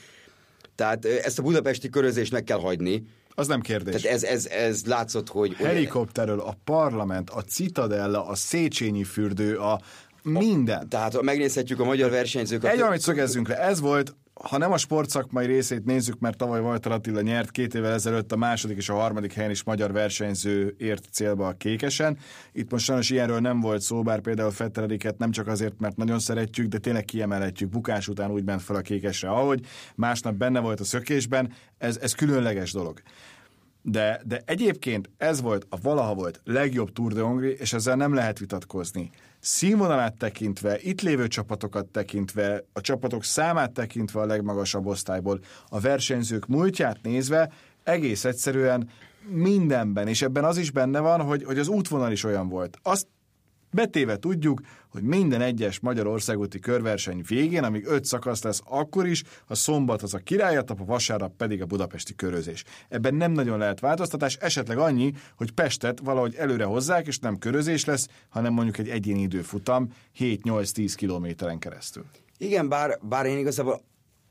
Tehát ezt a budapesti körözést meg kell hagyni, az nem kérdés. Tehát ez, ez, ez látszott, hogy... Helikopterről a parlament, a Citadella, a Széchenyi fürdő, a minden. Tehát megnézhetjük a magyar versenyzőket... Egy, amit szögezzünk le, ez volt, ha nem a sportszakmai részét nézzük, mert tavaly Walter Attila nyert két évvel ezelőtt a második és a harmadik helyen is magyar versenyző ért célba a kékesen. Itt most sajnos ilyenről nem volt szó, bár például Fetterediket nem csak azért, mert nagyon szeretjük, de tényleg kiemelhetjük. Bukás után úgy ment fel a kékesre, ahogy másnap benne volt a szökésben. Ez, ez különleges dolog. De, de egyébként ez volt a valaha volt legjobb Tour de Hongrie, és ezzel nem lehet vitatkozni színvonalát tekintve, itt lévő csapatokat tekintve, a csapatok számát tekintve a legmagasabb osztályból, a versenyzők múltját nézve, egész egyszerűen mindenben, és ebben az is benne van, hogy, hogy az útvonal is olyan volt. Azt Betéve tudjuk, hogy minden egyes Magyarországúti körverseny végén, amíg öt szakasz lesz, akkor is a szombat az a királyatap, a vasárnap pedig a budapesti körözés. Ebben nem nagyon lehet változtatás, esetleg annyi, hogy Pestet valahogy előre hozzák, és nem körözés lesz, hanem mondjuk egy egyéni időfutam 7-8-10 kilométeren keresztül. Igen, bár, bár én igazából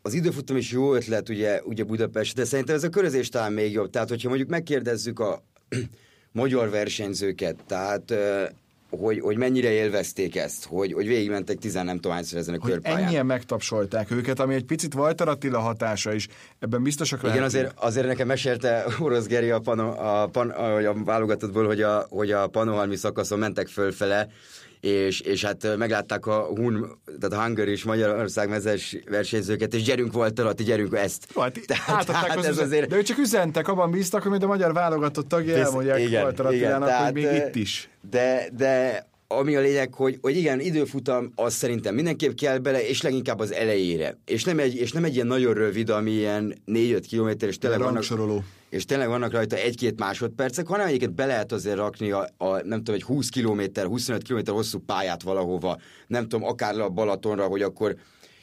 az időfutam is jó ötlet, ugye, ugye Budapest, de szerintem ez a körözés talán még jobb. Tehát, hogyha mondjuk megkérdezzük a magyar versenyzőket, tehát hogy, hogy mennyire élvezték ezt, hogy, hogy végigmentek tizen nem tudom hányszor ezen a hogy körpályán. ennyien megtapsolták őket, ami egy picit Walter Attila hatása is, ebben biztosak lehet. Igen, azért, azért nekem mesélte Orosz Geri a, pano, a, pan, a, a válogatottból, hogy a, hogy a panohalmi szakaszon mentek fölfele, és, és hát meglátták a Hun, tehát a Hungary és Magyarország mezes versenyzőket, és gyerünk volt alatt, gyerünk ezt. Volt, tehát, tehát ez azért... De ők csak üzentek, abban bíztak, hogy a magyar válogatott tagja elmondják igen, Walter Attilának, hogy még itt is. De, de ami a lényeg, hogy, hogy igen, időfutam az szerintem mindenképp kell bele, és leginkább az elejére. És nem egy, és nem egy ilyen nagyon rövid, ami ilyen 4-5 kilométer, és tényleg vannak, és tényleg vannak rajta egy-két másodpercek, hanem egyébként be lehet azért rakni a, a nem tudom, egy 20 kilométer, 25 kilométer hosszú pályát valahova, nem tudom, akár le a Balatonra, hogy akkor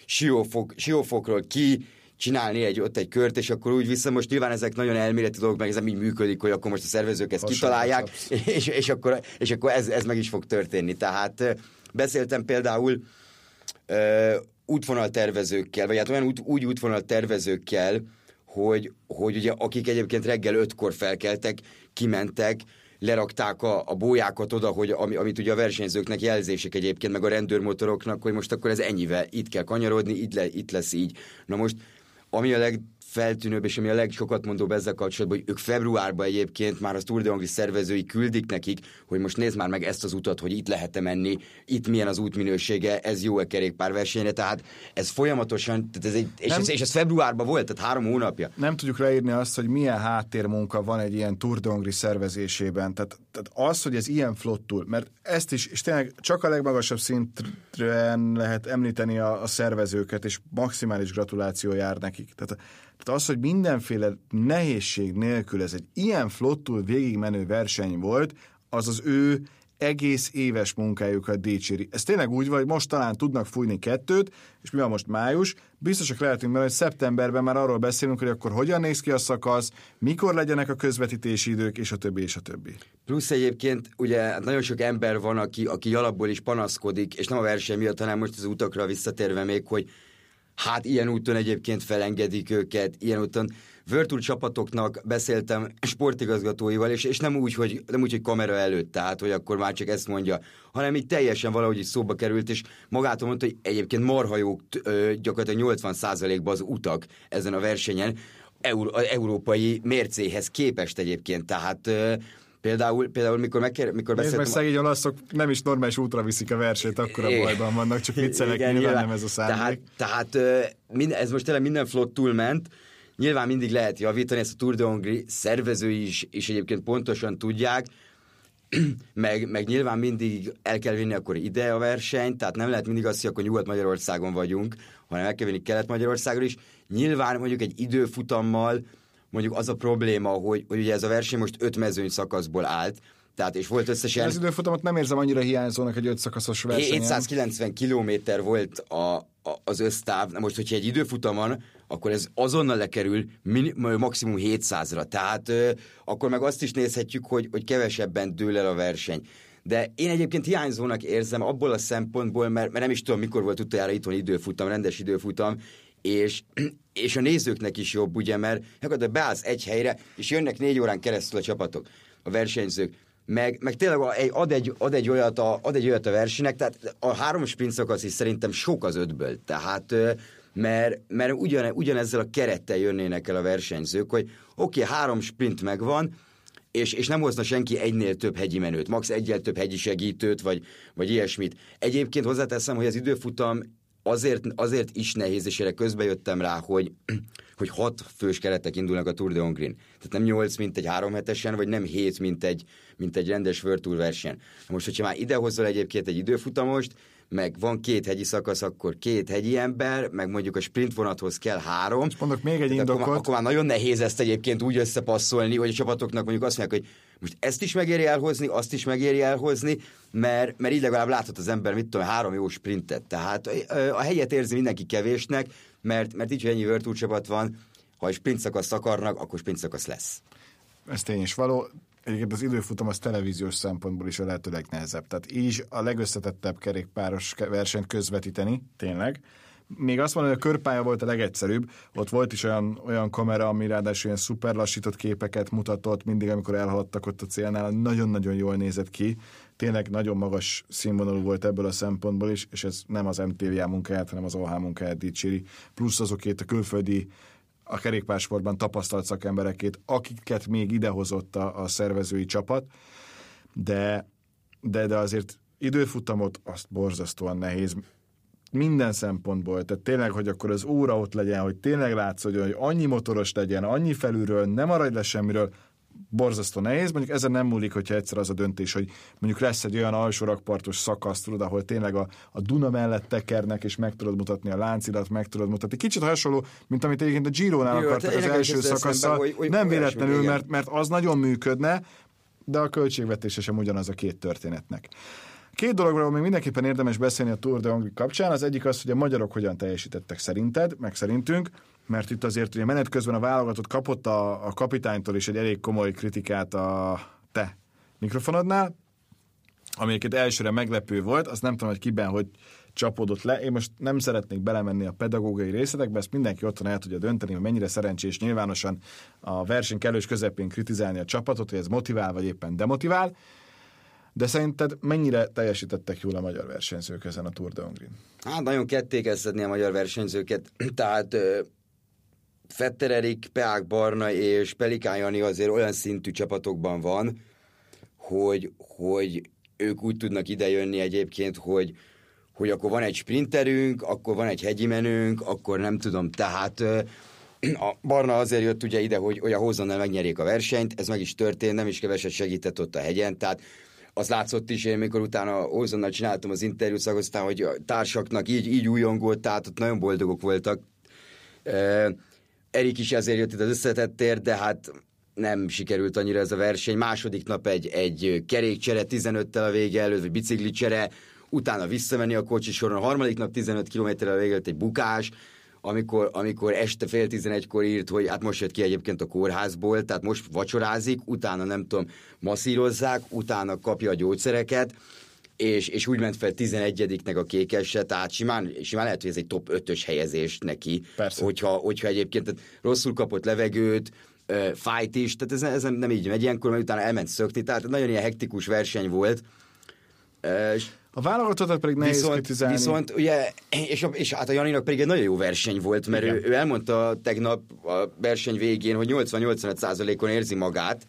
siófok, siófokról ki, csinálni egy, ott egy kört, és akkor úgy vissza. Most nyilván ezek nagyon elméleti dolgok, meg ez nem így működik, hogy akkor most a szervezők ezt Hasonló kitalálják, és, és, akkor, és akkor ez, ez meg is fog történni. Tehát beszéltem például uh, útvonaltervezőkkel, vagy hát olyan út, úgy útvonaltervezőkkel, hogy, hogy ugye akik egyébként reggel ötkor felkeltek, kimentek, lerakták a, a bójákat oda, hogy ami, amit ugye a versenyzőknek jelzések egyébként, meg a rendőrmotoroknak, hogy most akkor ez ennyivel, itt kell kanyarodni, itt, le, itt lesz így. Na most ami a legfeltűnőbb, és ami a legsokat mondóbb ezzel kapcsolatban, hogy ők februárban egyébként már az Tour de Hongrie szervezői küldik nekik, hogy most nézd már meg ezt az utat, hogy itt lehet-e menni, itt milyen az útminősége, ez jó-e kerékpárversenyre, tehát ez folyamatosan, tehát ez egy, és, ez, és ez februárban volt, tehát három hónapja. Nem tudjuk leírni azt, hogy milyen háttérmunka van egy ilyen Tour de Hongrie szervezésében, tehát, tehát az, hogy ez ilyen flottul, mert ezt is, és tényleg csak a legmagasabb szinten lehet említeni a, a szervezőket, és maximális gratuláció jár neki nekik. Tehát, tehát az, hogy mindenféle nehézség nélkül ez egy ilyen flottul végigmenő verseny volt, az az ő egész éves munkájukat dicséri. Ez tényleg úgy van, hogy most talán tudnak fújni kettőt, és mi van most május, biztosak lehetünk benne, hogy szeptemberben már arról beszélünk, hogy akkor hogyan néz ki a szakasz, mikor legyenek a közvetítési idők, és a többi, és a többi. Plusz egyébként ugye nagyon sok ember van, aki, aki alapból is panaszkodik, és nem a verseny miatt, hanem most az utakra visszatérve még, hogy Hát ilyen úton egyébként felengedik őket, ilyen úton. Virtual csapatoknak beszéltem sportigazgatóival, és, és nem, úgy, hogy, nem úgy, hogy kamera előtt, tehát, hogy akkor már csak ezt mondja, hanem így teljesen valahogy is szóba került, és magától mondta, hogy egyébként marhajók gyakorlatilag 80%-ban az utak ezen a versenyen, Euró, európai mércéhez képest egyébként, tehát Például, például mikor, megkér, mikor Nézd meg, szegény olaszok nem is normális útra viszik a versenyt, akkor a bajban vannak, csak viccelek, igen, nyilván, nyilván nem ez a szándék. Tehát, tehát mind, ez most tényleg minden flott túlment, nyilván mindig lehet javítani, ezt a Tour de Hongrie szervezői is, is egyébként pontosan tudják, meg, meg nyilván mindig el kell vinni akkor ide a versenyt, tehát nem lehet mindig azt, hogy akkor Nyugat-Magyarországon vagyunk, hanem el kell vinni Kelet-Magyarországon is. Nyilván mondjuk egy időfutammal mondjuk az a probléma, hogy, hogy ugye ez a verseny most öt mezőny szakaszból állt, tehát és volt összesen... Az időfutamot nem érzem annyira hiányzónak egy öt szakaszos verseny. 790 kilométer volt a, a, az össztáv. Na most, hogyha egy időfutam van, akkor ez azonnal lekerül min, maximum 700-ra. Tehát ö, akkor meg azt is nézhetjük, hogy, hogy kevesebben dől el a verseny. De én egyébként hiányzónak érzem abból a szempontból, mert, mert nem is tudom, mikor volt utoljára itthon időfutam, rendes időfutam, és, és a nézőknek is jobb, ugye, mert gyakorlatilag beállsz egy helyre, és jönnek négy órán keresztül a csapatok, a versenyzők, meg, meg tényleg ad egy, ad, egy olyat a, ad egy olyat a versenynek, tehát a három sprint szakasz is szerintem sok az ötből, tehát mert, mert ugyan, ugyanezzel a kerettel jönnének el a versenyzők, hogy oké, okay, három sprint megvan, és, és nem hozna senki egynél több hegyi menőt, max. egyel több hegyi segítőt, vagy, vagy ilyesmit. Egyébként hozzáteszem, hogy az időfutam azért, azért is nehéz, és erre közbe jöttem rá, hogy, hogy hat fős keretek indulnak a Tour de Hongrin. Tehát nem nyolc, mint egy három hetesen, vagy nem hét, mint egy, mint egy rendes World Tour versen. Most, hogyha már idehozol egyébként egy időfutamost, meg van két hegyi szakasz, akkor két hegyi ember, meg mondjuk a sprint vonathoz kell három. És mondok még egy indokot. Akkor, akkor már nagyon nehéz ezt egyébként úgy összepasszolni, hogy a csapatoknak mondjuk azt mondják, hogy most ezt is megéri elhozni, azt is megéri elhozni, mert, mert így legalább láthat az ember, mit tudom, három jó sprintet. Tehát a helyet érzi mindenki kevésnek, mert, mert így, hogy ennyi World csapat van, ha sprint szakasz akarnak, akkor sprint szakasz lesz. Ez tény is való. Egyébként az időfutam az televíziós szempontból is a lehető legnehezebb. Tehát így a legösszetettebb kerékpáros versenyt közvetíteni, tényleg. Még azt mondom, hogy a körpálya volt a legegyszerűbb, ott volt is olyan, olyan kamera, ami ráadásul ilyen szuper lassított képeket mutatott, mindig, amikor elhaladtak ott a célnál, nagyon-nagyon jól nézett ki. Tényleg nagyon magas színvonalú volt ebből a szempontból is, és ez nem az MTVA munkáját, hanem az OH munkáját dicséri. Plusz azokét a külföldi a kerékpársportban tapasztalt szakemberekét, akiket még idehozott a, a szervezői csapat, de, de, de azért időfutamot azt borzasztóan nehéz minden szempontból, tehát tényleg, hogy akkor az óra ott legyen, hogy tényleg látsz, hogy, hogy annyi motoros legyen, annyi felülről, nem maradj le semmiről, borzasztó nehéz. Mondjuk ezen nem múlik, hogyha egyszer az a döntés, hogy mondjuk lesz egy olyan alsó rakpartos szakasz, tudod, ahol tényleg a, a Duna mellett tekernek, és meg tudod mutatni a láncidat, meg tudod mutatni. Kicsit hasonló, mint amit egyébként a Giro-nál Jó, akartak hát az első szakaszsal. eszembe, hogy- hogy Nem véletlenül, igen. mert, mert az nagyon működne, de a költségvetése sem ugyanaz a két történetnek. Két dologról még mindenképpen érdemes beszélni a Tour de Hongrie kapcsán. Az egyik az, hogy a magyarok hogyan teljesítettek szerinted, meg szerintünk, mert itt azért ugye menet közben a válogatott kapott a, a kapitánytól is egy elég komoly kritikát a te mikrofonodnál, ami egyébként elsőre meglepő volt, azt nem tudom, hogy kiben hogy csapódott le. Én most nem szeretnék belemenni a pedagógiai részletekbe, ezt mindenki otthon el tudja dönteni, hogy mennyire szerencsés nyilvánosan a verseny kellős közepén kritizálni a csapatot, hogy ez motivál, vagy éppen demotivál. De szerinted mennyire teljesítettek jól a magyar versenyzők ezen a Tour de Hongrin? Hát nagyon ketté kell szedni a magyar versenyzőket, tehát ö, Fetter Erik, Peák Barna és Pelikán Jani azért olyan szintű csapatokban van, hogy, hogy ők úgy tudnak idejönni egyébként, hogy, hogy akkor van egy sprinterünk, akkor van egy hegyi menőnk, akkor nem tudom, tehát a Barna azért jött ugye ide, hogy, hogy a Hozonnal megnyerjék a versenyt, ez meg is történt, nem is keveset segített ott a hegyen, tehát az látszott is, én mikor utána Hozonnal csináltam az interjút, aztán, hogy a társaknak így, így újongolt, tehát ott nagyon boldogok voltak. Erik is ezért jött itt az összetettért, de hát nem sikerült annyira ez a verseny. Második nap egy, egy kerékcsere 15-tel a vége előtt, vagy biciklicsere, utána visszamenni a kocsi soron, a harmadik nap 15 kilométerrel a vége előtt egy bukás, amikor, amikor este fél tizenegykor írt, hogy hát most jött ki egyébként a kórházból, tehát most vacsorázik, utána nem tudom, masszírozzák, utána kapja a gyógyszereket, és, és úgy ment fel 11-nek a kékesre, tehát simán, simán lehet, hogy ez egy top 5-ös helyezés neki, Persze. hogyha, hogyha egyébként tehát rosszul kapott levegőt, fájt is, tehát ez, ez nem, nem így megy ilyenkor, mert utána elment szökni, tehát nagyon ilyen hektikus verseny volt. És A válogatottat pedig nehéz viszont, kritizálni. viszont ugye, és, a, és hát a Janinak pedig egy nagyon jó verseny volt, mert ő, ő elmondta tegnap a verseny végén, hogy 80-85%-on érzi magát,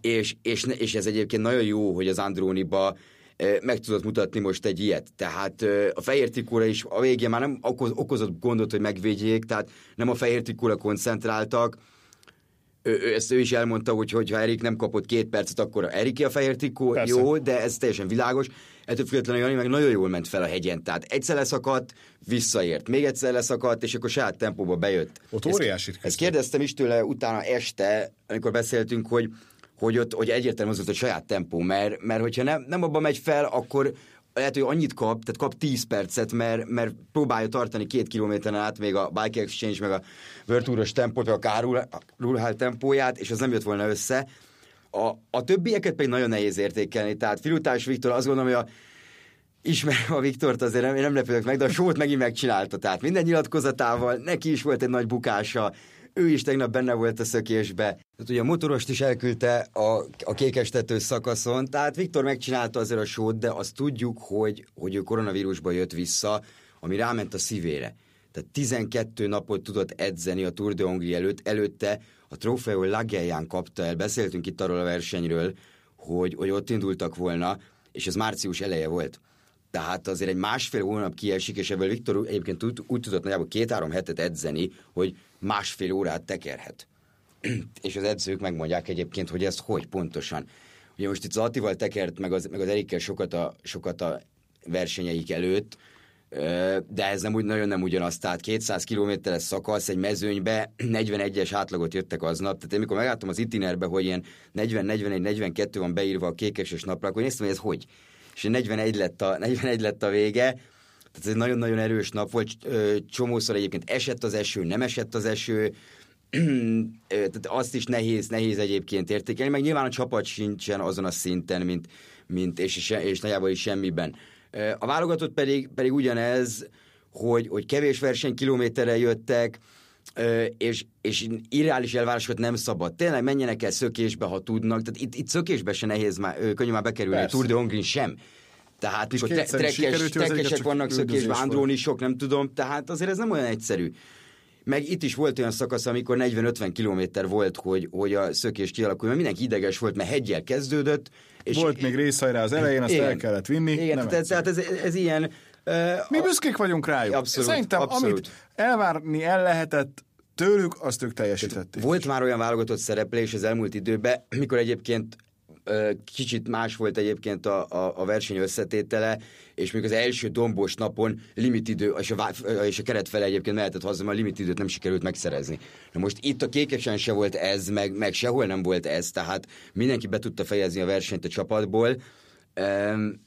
és, és, és ez egyébként nagyon jó, hogy az Andróniba ö, meg tudott mutatni most egy ilyet. Tehát a fehér trikóra is a végén már nem okoz, okozott gondot, hogy megvédjék, tehát nem a fehér trikóra koncentráltak, ő, ő, ezt ő is elmondta, hogy, hogy ha Erik nem kapott két percet, akkor Eriki a fehér trikó, Persze. jó, de ez teljesen világos. Ettől függetlenül Jani meg nagyon jól ment fel a hegyen, tehát egyszer leszakadt, visszaért, még egyszer leszakadt, és akkor saját tempóba bejött. Ott Ezt- óriásit Ezt küzdött. kérdeztem is tőle utána este, amikor beszéltünk, hogy, hogy ott hogy egyértelmű az volt a saját tempó, mert, mert hogyha nem, nem abba megy fel, akkor lehet, hogy annyit kap, tehát kap 10 percet, mert, mert próbálja tartani két kilométeren át még a Bike Exchange, meg a World Touros tempót, vagy a Kárul Rulhál tempóját, és az nem jött volna össze. A, a többieket pedig nagyon nehéz értékelni, tehát Filutás Viktor azt gondolom, hogy a ismerem a Viktort, azért nem, nem lepődök meg, de a sót megint megcsinálta. Tehát minden nyilatkozatával, neki is volt egy nagy bukása, ő is tegnap benne volt a szökésbe. Tehát ugye a motorost is elküldte a, a kékestető szakaszon, tehát Viktor megcsinálta azért a sót, de azt tudjuk, hogy, hogy ő koronavírusba jött vissza, ami ráment a szívére. Tehát 12 napot tudott edzeni a Tour de Hongrie előtt, előtte a Trofeo Lagelján kapta el, beszéltünk itt arról a versenyről, hogy, hogy ott indultak volna, és ez március eleje volt. Tehát azért egy másfél hónap kiesik, és ebből Viktor egyébként úgy, úgy tudott nagyjából két-három hetet edzeni, hogy másfél órát tekerhet. és az edzők megmondják egyébként, hogy ezt hogy pontosan. Ugye most itt az Attival tekert, meg az, meg az Erikkel sokat a, sokat a versenyeik előtt, de ez nem úgy, nagyon nem ugyanaz. Tehát 200 kilométeres szakasz egy mezőnybe, 41-es átlagot jöttek aznap. Tehát én mikor megláttam az itinerbe, hogy ilyen 40-41-42 van beírva a kékeses napra, akkor néztem, hogy ez hogy. És 41 lett a, 41 lett a vége, ez egy nagyon-nagyon erős nap volt, csomószor egyébként esett az eső, nem esett az eső, tehát azt is nehéz, nehéz egyébként értékelni, meg nyilván a csapat sincsen azon a szinten, mint, mint és, és, és nagyjából is semmiben. A válogatott pedig, pedig ugyanez, hogy, hogy kevés verseny kilométerre jöttek, és, és irreális elvárásokat nem szabad. Tényleg menjenek el szökésbe, ha tudnak. Tehát itt, itt szökésbe se nehéz már, könnyű már bekerülni, Persze. Tour de Hongrin sem. Tehát mikor tre- is trekkes, trekkesek vannak szökésben, volt. andrónisok, nem tudom, tehát azért ez nem olyan egyszerű. Meg itt is volt olyan szakasz, amikor 40-50 kilométer volt, hogy, hogy a szökés kialakuljon, mert mindenki ideges volt, mert hegyel kezdődött. És Volt még részhajrá az elején, azt Igen. el kellett vinni. Igen, nem tehát, tehát ez, ez ilyen... Uh, Mi büszkék vagyunk rájuk. Abszolút, Szerintem, abszolút. amit elvárni el lehetett, tőlük, azt ők teljesítették. Volt már olyan válogatott szereplés az elmúlt időben, mikor egyébként kicsit más volt egyébként a, a, a verseny összetétele, és még az első dombos napon limitidő, és a, és a keret fele egyébként mehetett haza, mert a limitidőt nem sikerült megszerezni. Na most itt a kékesen se volt ez, meg, meg sehol nem volt ez, tehát mindenki be tudta fejezni a versenyt a csapatból. Um,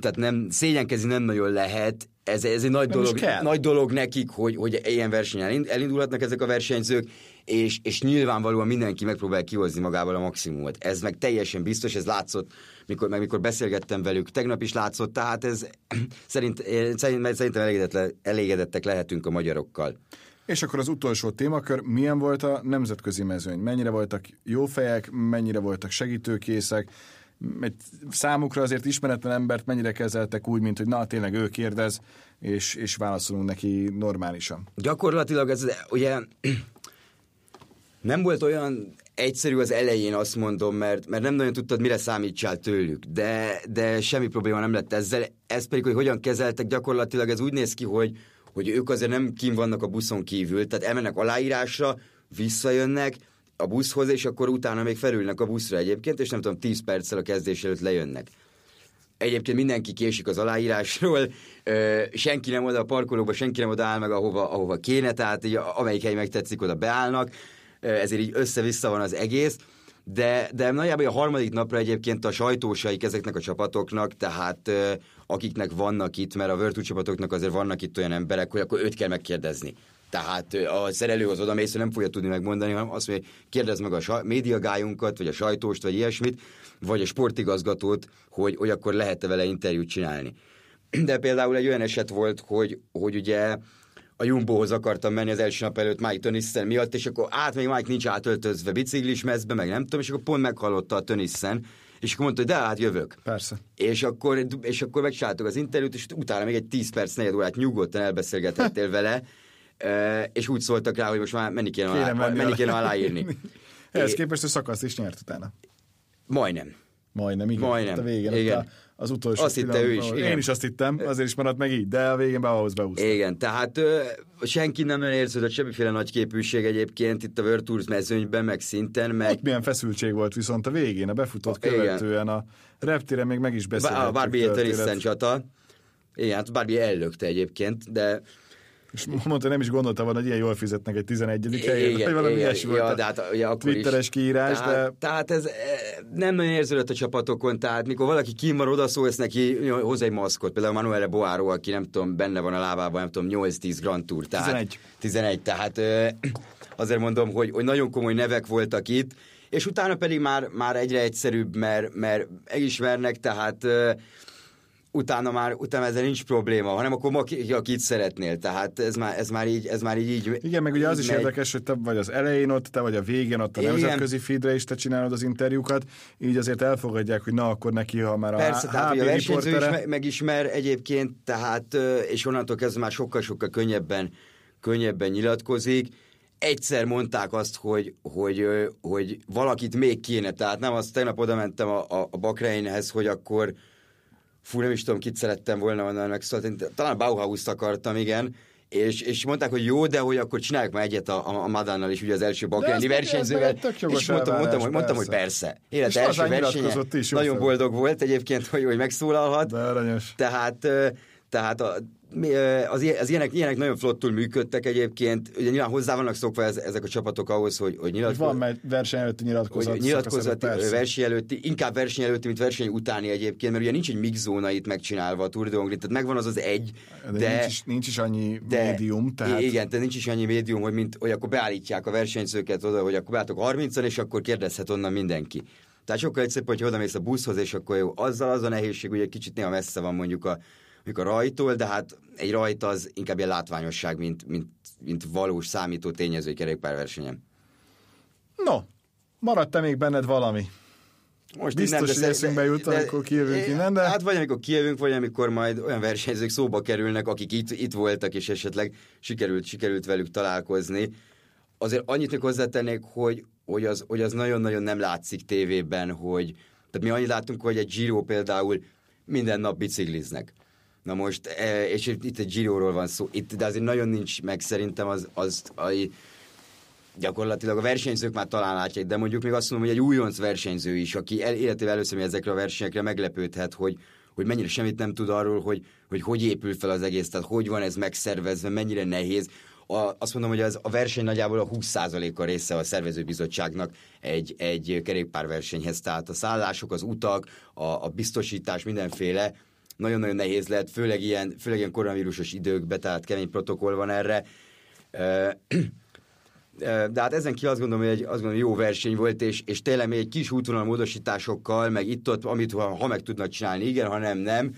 tehát nem, szégyenkezni nem nagyon lehet, ez, ez egy nagy dolog, nagy dolog nekik, hogy, hogy ilyen versenyen elindulhatnak ezek a versenyzők, és, és nyilvánvalóan mindenki megpróbál kihozni magával a maximumot. Ez meg teljesen biztos, ez látszott, mikor, meg mikor beszélgettem velük, tegnap is látszott, tehát ez szerint, szerint, szerintem elégedett, elégedettek lehetünk a magyarokkal. És akkor az utolsó témakör, milyen volt a nemzetközi mezőny? Mennyire voltak jó fejek, mennyire voltak segítőkészek, egy számukra azért ismeretlen embert mennyire kezeltek úgy, mint hogy na, tényleg ő kérdez, és, és válaszolunk neki normálisan. Gyakorlatilag ez ugye nem volt olyan egyszerű az elején, azt mondom, mert, mert nem nagyon tudtad, mire számítsál tőlük, de, de semmi probléma nem lett ezzel. Ez pedig, hogy hogyan kezeltek, gyakorlatilag ez úgy néz ki, hogy, hogy ők azért nem kim vannak a buszon kívül, tehát elmennek aláírásra, visszajönnek, a buszhoz, és akkor utána még felülnek a buszra egyébként, és nem tudom, 10 perccel a kezdés előtt lejönnek. Egyébként mindenki késik az aláírásról, senki nem oda a parkolóba, senki nem oda áll meg, ahova, ahova kéne, tehát így, amelyik hely megtetszik, oda beállnak, ezért így össze-vissza van az egész, de, de nagyjából a harmadik napra egyébként a sajtósaik ezeknek a csapatoknak, tehát akiknek vannak itt, mert a Virtu csapatoknak azért vannak itt olyan emberek, hogy akkor őt kell megkérdezni. Tehát a szerelő az oda mész, nem fogja tudni megmondani, hanem azt mondja, kérdezd meg a médiagájunkat, vagy a sajtóst, vagy ilyesmit, vagy a sportigazgatót, hogy, hogy akkor lehet-e vele interjút csinálni. De például egy olyan eset volt, hogy, hogy ugye a Jumbohoz akartam menni az első nap előtt Mike Tönnissen miatt, és akkor át még Mike nincs átöltözve biciklis mezbe, meg nem tudom, és akkor pont meghallotta a Tönnissen, és akkor mondta, hogy de hát jövök. Persze. És akkor, és akkor megcsináltuk az interjút, és utána még egy 10 perc, negyed órát nyugodtan elbeszélgethettél vele, és úgy szóltak rá, hogy most már menni kéne, alá, menni, menni kéne aláírni. Ehhez képest a szakaszt is nyert utána. Majdnem. Majdnem, igen. Majdnem. A végén, igen. A, az utolsó Azt hitte ő is. Igen. Én is azt hittem, azért is maradt meg így, de a végén be ahhoz beúszta. Igen, tehát ö, senki nem érződött semmiféle nagy képűség egyébként itt a World Tours mezőnyben, meg szinten, meg... Ott milyen feszültség volt viszont a végén, a befutott követően, a reptére még meg is beszélhettük. A Barbie Tönnissen csata. Igen, hát Barbie ellökte egyébként, de és mondta, nem is gondolta volna, hogy ilyen jól fizetnek egy 11. helyen, vagy valami ilyesmi volt ja, de hát, ugye, akkor Twitteres is. kiírás, tehát, de... Tehát ez eh, nem nagyon érződött a csapatokon, tehát mikor valaki kimar, oda szólsz neki, hoz egy maszkot, például Manuele Boaro, aki nem tudom, benne van a lábában, nem tudom, 8-10 Grand Tour. Tehát, 11. 11, tehát eh, azért mondom, hogy, hogy nagyon komoly nevek voltak itt, és utána pedig már, már egyre egyszerűbb, mert, mert elismernek, tehát eh, utána már, utána ezzel nincs probléma, hanem akkor ma ki, akit szeretnél. Tehát ez már, ez már így, ez már így, így Igen, meg ugye az is megy. érdekes, hogy te vagy az elején ott, te vagy a végén ott a Igen. nemzetközi feedre is te csinálod az interjúkat, így azért elfogadják, hogy na, akkor neki, ha már a Persze, tehát hogy a versenyző is me- megismer egyébként, tehát, és onnantól kezdve már sokkal-sokkal könnyebben, könnyebben nyilatkozik, egyszer mondták azt, hogy, hogy, hogy valakit még kéne, tehát nem azt tegnap oda mentem a, a, a Bakreinhez, hogy akkor fú, nem is tudom, kit szerettem volna onnan megszólni, talán Bauhaus-t akartam, igen, és, és mondták, hogy jó, de hogy akkor csináljuk már egyet a, a Madánnal is, ugye az első bakrányi versenyzővel. És mondtam, mondtam, hogy, mondtam, hogy persze. Élet első versenye. Nagyon boldog volt egyébként, hogy, hogy megszólalhat. De aranyos. Tehát, tehát a, az, az ilyenek, ilyenek nagyon flottul működtek egyébként. Ugye nyilván hozzá vannak szokva ez, ezek a csapatok ahhoz, hogy, hogy nyilatkozat. Van egy verseny előtti nyilatkozat. Hogy nyilatkozat verseny előtti, inkább verseny előtti, mint verseny utáni egyébként, mert ugye nincs egy mixzóna itt megcsinálva a Tour de Hongrie, tehát megvan az az egy, de... de nincs, is, nincs is annyi de, médium, tehát... Igen, tehát nincs is annyi médium, hogy, mint, hogy akkor beállítják a versenyzőket oda, hogy akkor beálltok 30 és akkor kérdezhet onnan mindenki. Tehát sokkal egyszerűbb, hogy oda mész a buszhoz, és akkor jó. Azzal az a nehézség, hogy egy kicsit néha messze van mondjuk a a rajtól, de hát egy rajt az inkább ilyen látványosság, mint, mint, mint valós számító tényező kerékpárversenyen. No, maradt-e még benned valami? Most Biztos, nem, hogy eszünkbe jut, de, amikor kijövünk de, innen, de... Hát vagy amikor kijövünk, vagy amikor majd olyan versenyzők szóba kerülnek, akik itt, itt voltak, és esetleg sikerült, sikerült velük találkozni. Azért annyit még hozzátennék, hogy, hogy, az, hogy az nagyon-nagyon nem látszik tévében, hogy tehát mi annyit látunk, hogy egy Giro például minden nap bicikliznek Na most, e, és itt egy Giro-ról van szó, itt, de azért nagyon nincs meg szerintem az, az a, gyakorlatilag a versenyzők már talán látják, de mondjuk még azt mondom, hogy egy újonc versenyző is, aki el, életével először ezekre a versenyekre meglepődhet, hogy, hogy mennyire semmit nem tud arról, hogy, hogy hogy épül fel az egész, tehát hogy van ez megszervezve, mennyire nehéz. A, azt mondom, hogy az, a verseny nagyjából a 20%-a része a szervezőbizottságnak egy, egy kerékpárversenyhez, tehát a szállások, az utak, a, a biztosítás, mindenféle nagyon-nagyon nehéz lehet, főleg ilyen, főleg ilyen koronavírusos időkben, tehát kemény protokoll van erre. De hát ezen ki azt gondolom, hogy egy azt gondolom, jó verseny volt, és, és tényleg még egy kis útvonal módosításokkal, meg itt-ott, amit ha, ha meg tudnak csinálni, igen, ha nem, nem.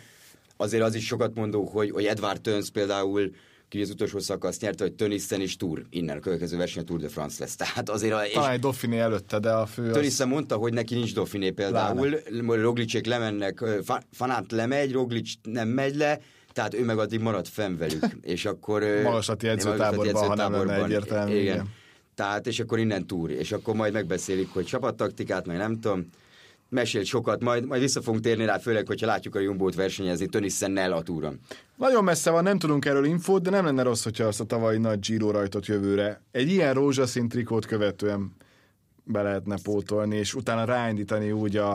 Azért az is sokat mondó, hogy, hogy Edward Töns például ki az utolsó szakasz nyerte, hogy Tönissen is Tour, innen a következő verseny a Tour de France lesz. Tehát azért a, Talán egy Dauphiné előtte, de a fő Tönissen az... mondta, hogy neki nincs Dauphiné például, Roglicsék lemennek, Fanát lemegy, Roglic nem megy le, tehát ő meg addig maradt fenn velük, és akkor... Magaslati edzőtáborban, ha nem lenne egyértelmű. Igen. igen. Tehát, és akkor innen túr, és akkor majd megbeszélik, hogy csapattaktikát, meg nem tudom, mesélt sokat, majd, majd vissza fogunk térni rá, főleg, hogyha látjuk a Jumbo-t versenyezni Tönissennel a túron. Nagyon messze van, nem tudunk erről infót, de nem lenne rossz, hogyha azt a tavalyi nagy Giro rajtot jövőre egy ilyen rózsaszín trikót követően be lehetne pótolni, és utána ráindítani úgy a,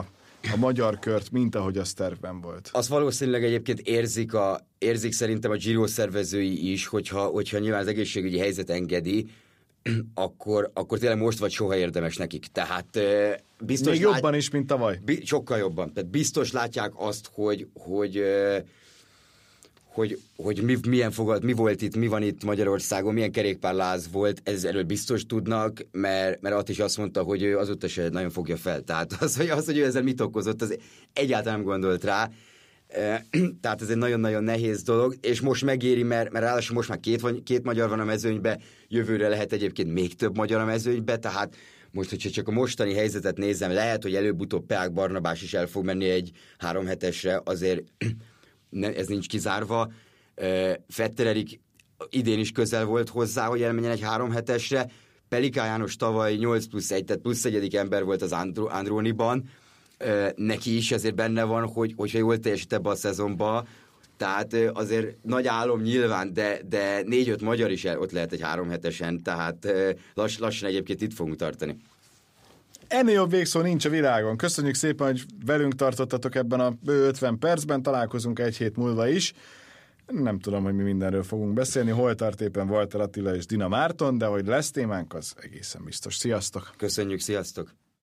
a magyar kört, mint ahogy az tervben volt. Az valószínűleg egyébként érzik, a, érzik szerintem a Giro szervezői is, hogyha, hogyha nyilván az egészségügyi helyzet engedi, akkor, akkor tényleg most vagy soha érdemes nekik. Tehát biztos Még jobban lát... is, mint tavaly. Bi- sokkal jobban. Tehát biztos látják azt, hogy, hogy hogy, hogy mi, milyen fogad, mi volt itt, mi van itt Magyarországon, milyen kerékpárláz volt, ez erről biztos tudnak, mert, mert Att is azt mondta, hogy ő azóta se nagyon fogja fel. Tehát az, hogy, az, hogy ő ezzel mit okozott, az egyáltalán nem gondolt rá. Tehát ez egy nagyon-nagyon nehéz dolog, és most megéri, mert, mert ráadásul most már két, két magyar van a mezőnybe, jövőre lehet egyébként még több magyar a mezőnybe, tehát most, hogyha csak a mostani helyzetet nézem, lehet, hogy előbb-utóbb Peák Barnabás is el fog menni egy három hetesre, azért ez nincs kizárva. Fetter idén is közel volt hozzá, hogy elmenjen egy három hetesre, Peliká János tavaly 8 plusz 1, tehát plusz egyedik ember volt az Andróniban, neki is ezért benne van, hogy, hogyha jól teljesít ebbe a szezonba, tehát azért nagy álom nyilván, de, de négy-öt magyar is ott lehet egy három hetesen, tehát lass, lassan egyébként itt fogunk tartani. Ennél jobb végszó nincs a világon. Köszönjük szépen, hogy velünk tartottatok ebben a 50 percben, találkozunk egy hét múlva is. Nem tudom, hogy mi mindenről fogunk beszélni. Hol tart éppen Walter Attila és Dina Márton, de hogy lesz témánk, az egészen biztos. Sziasztok! Köszönjük, sziasztok!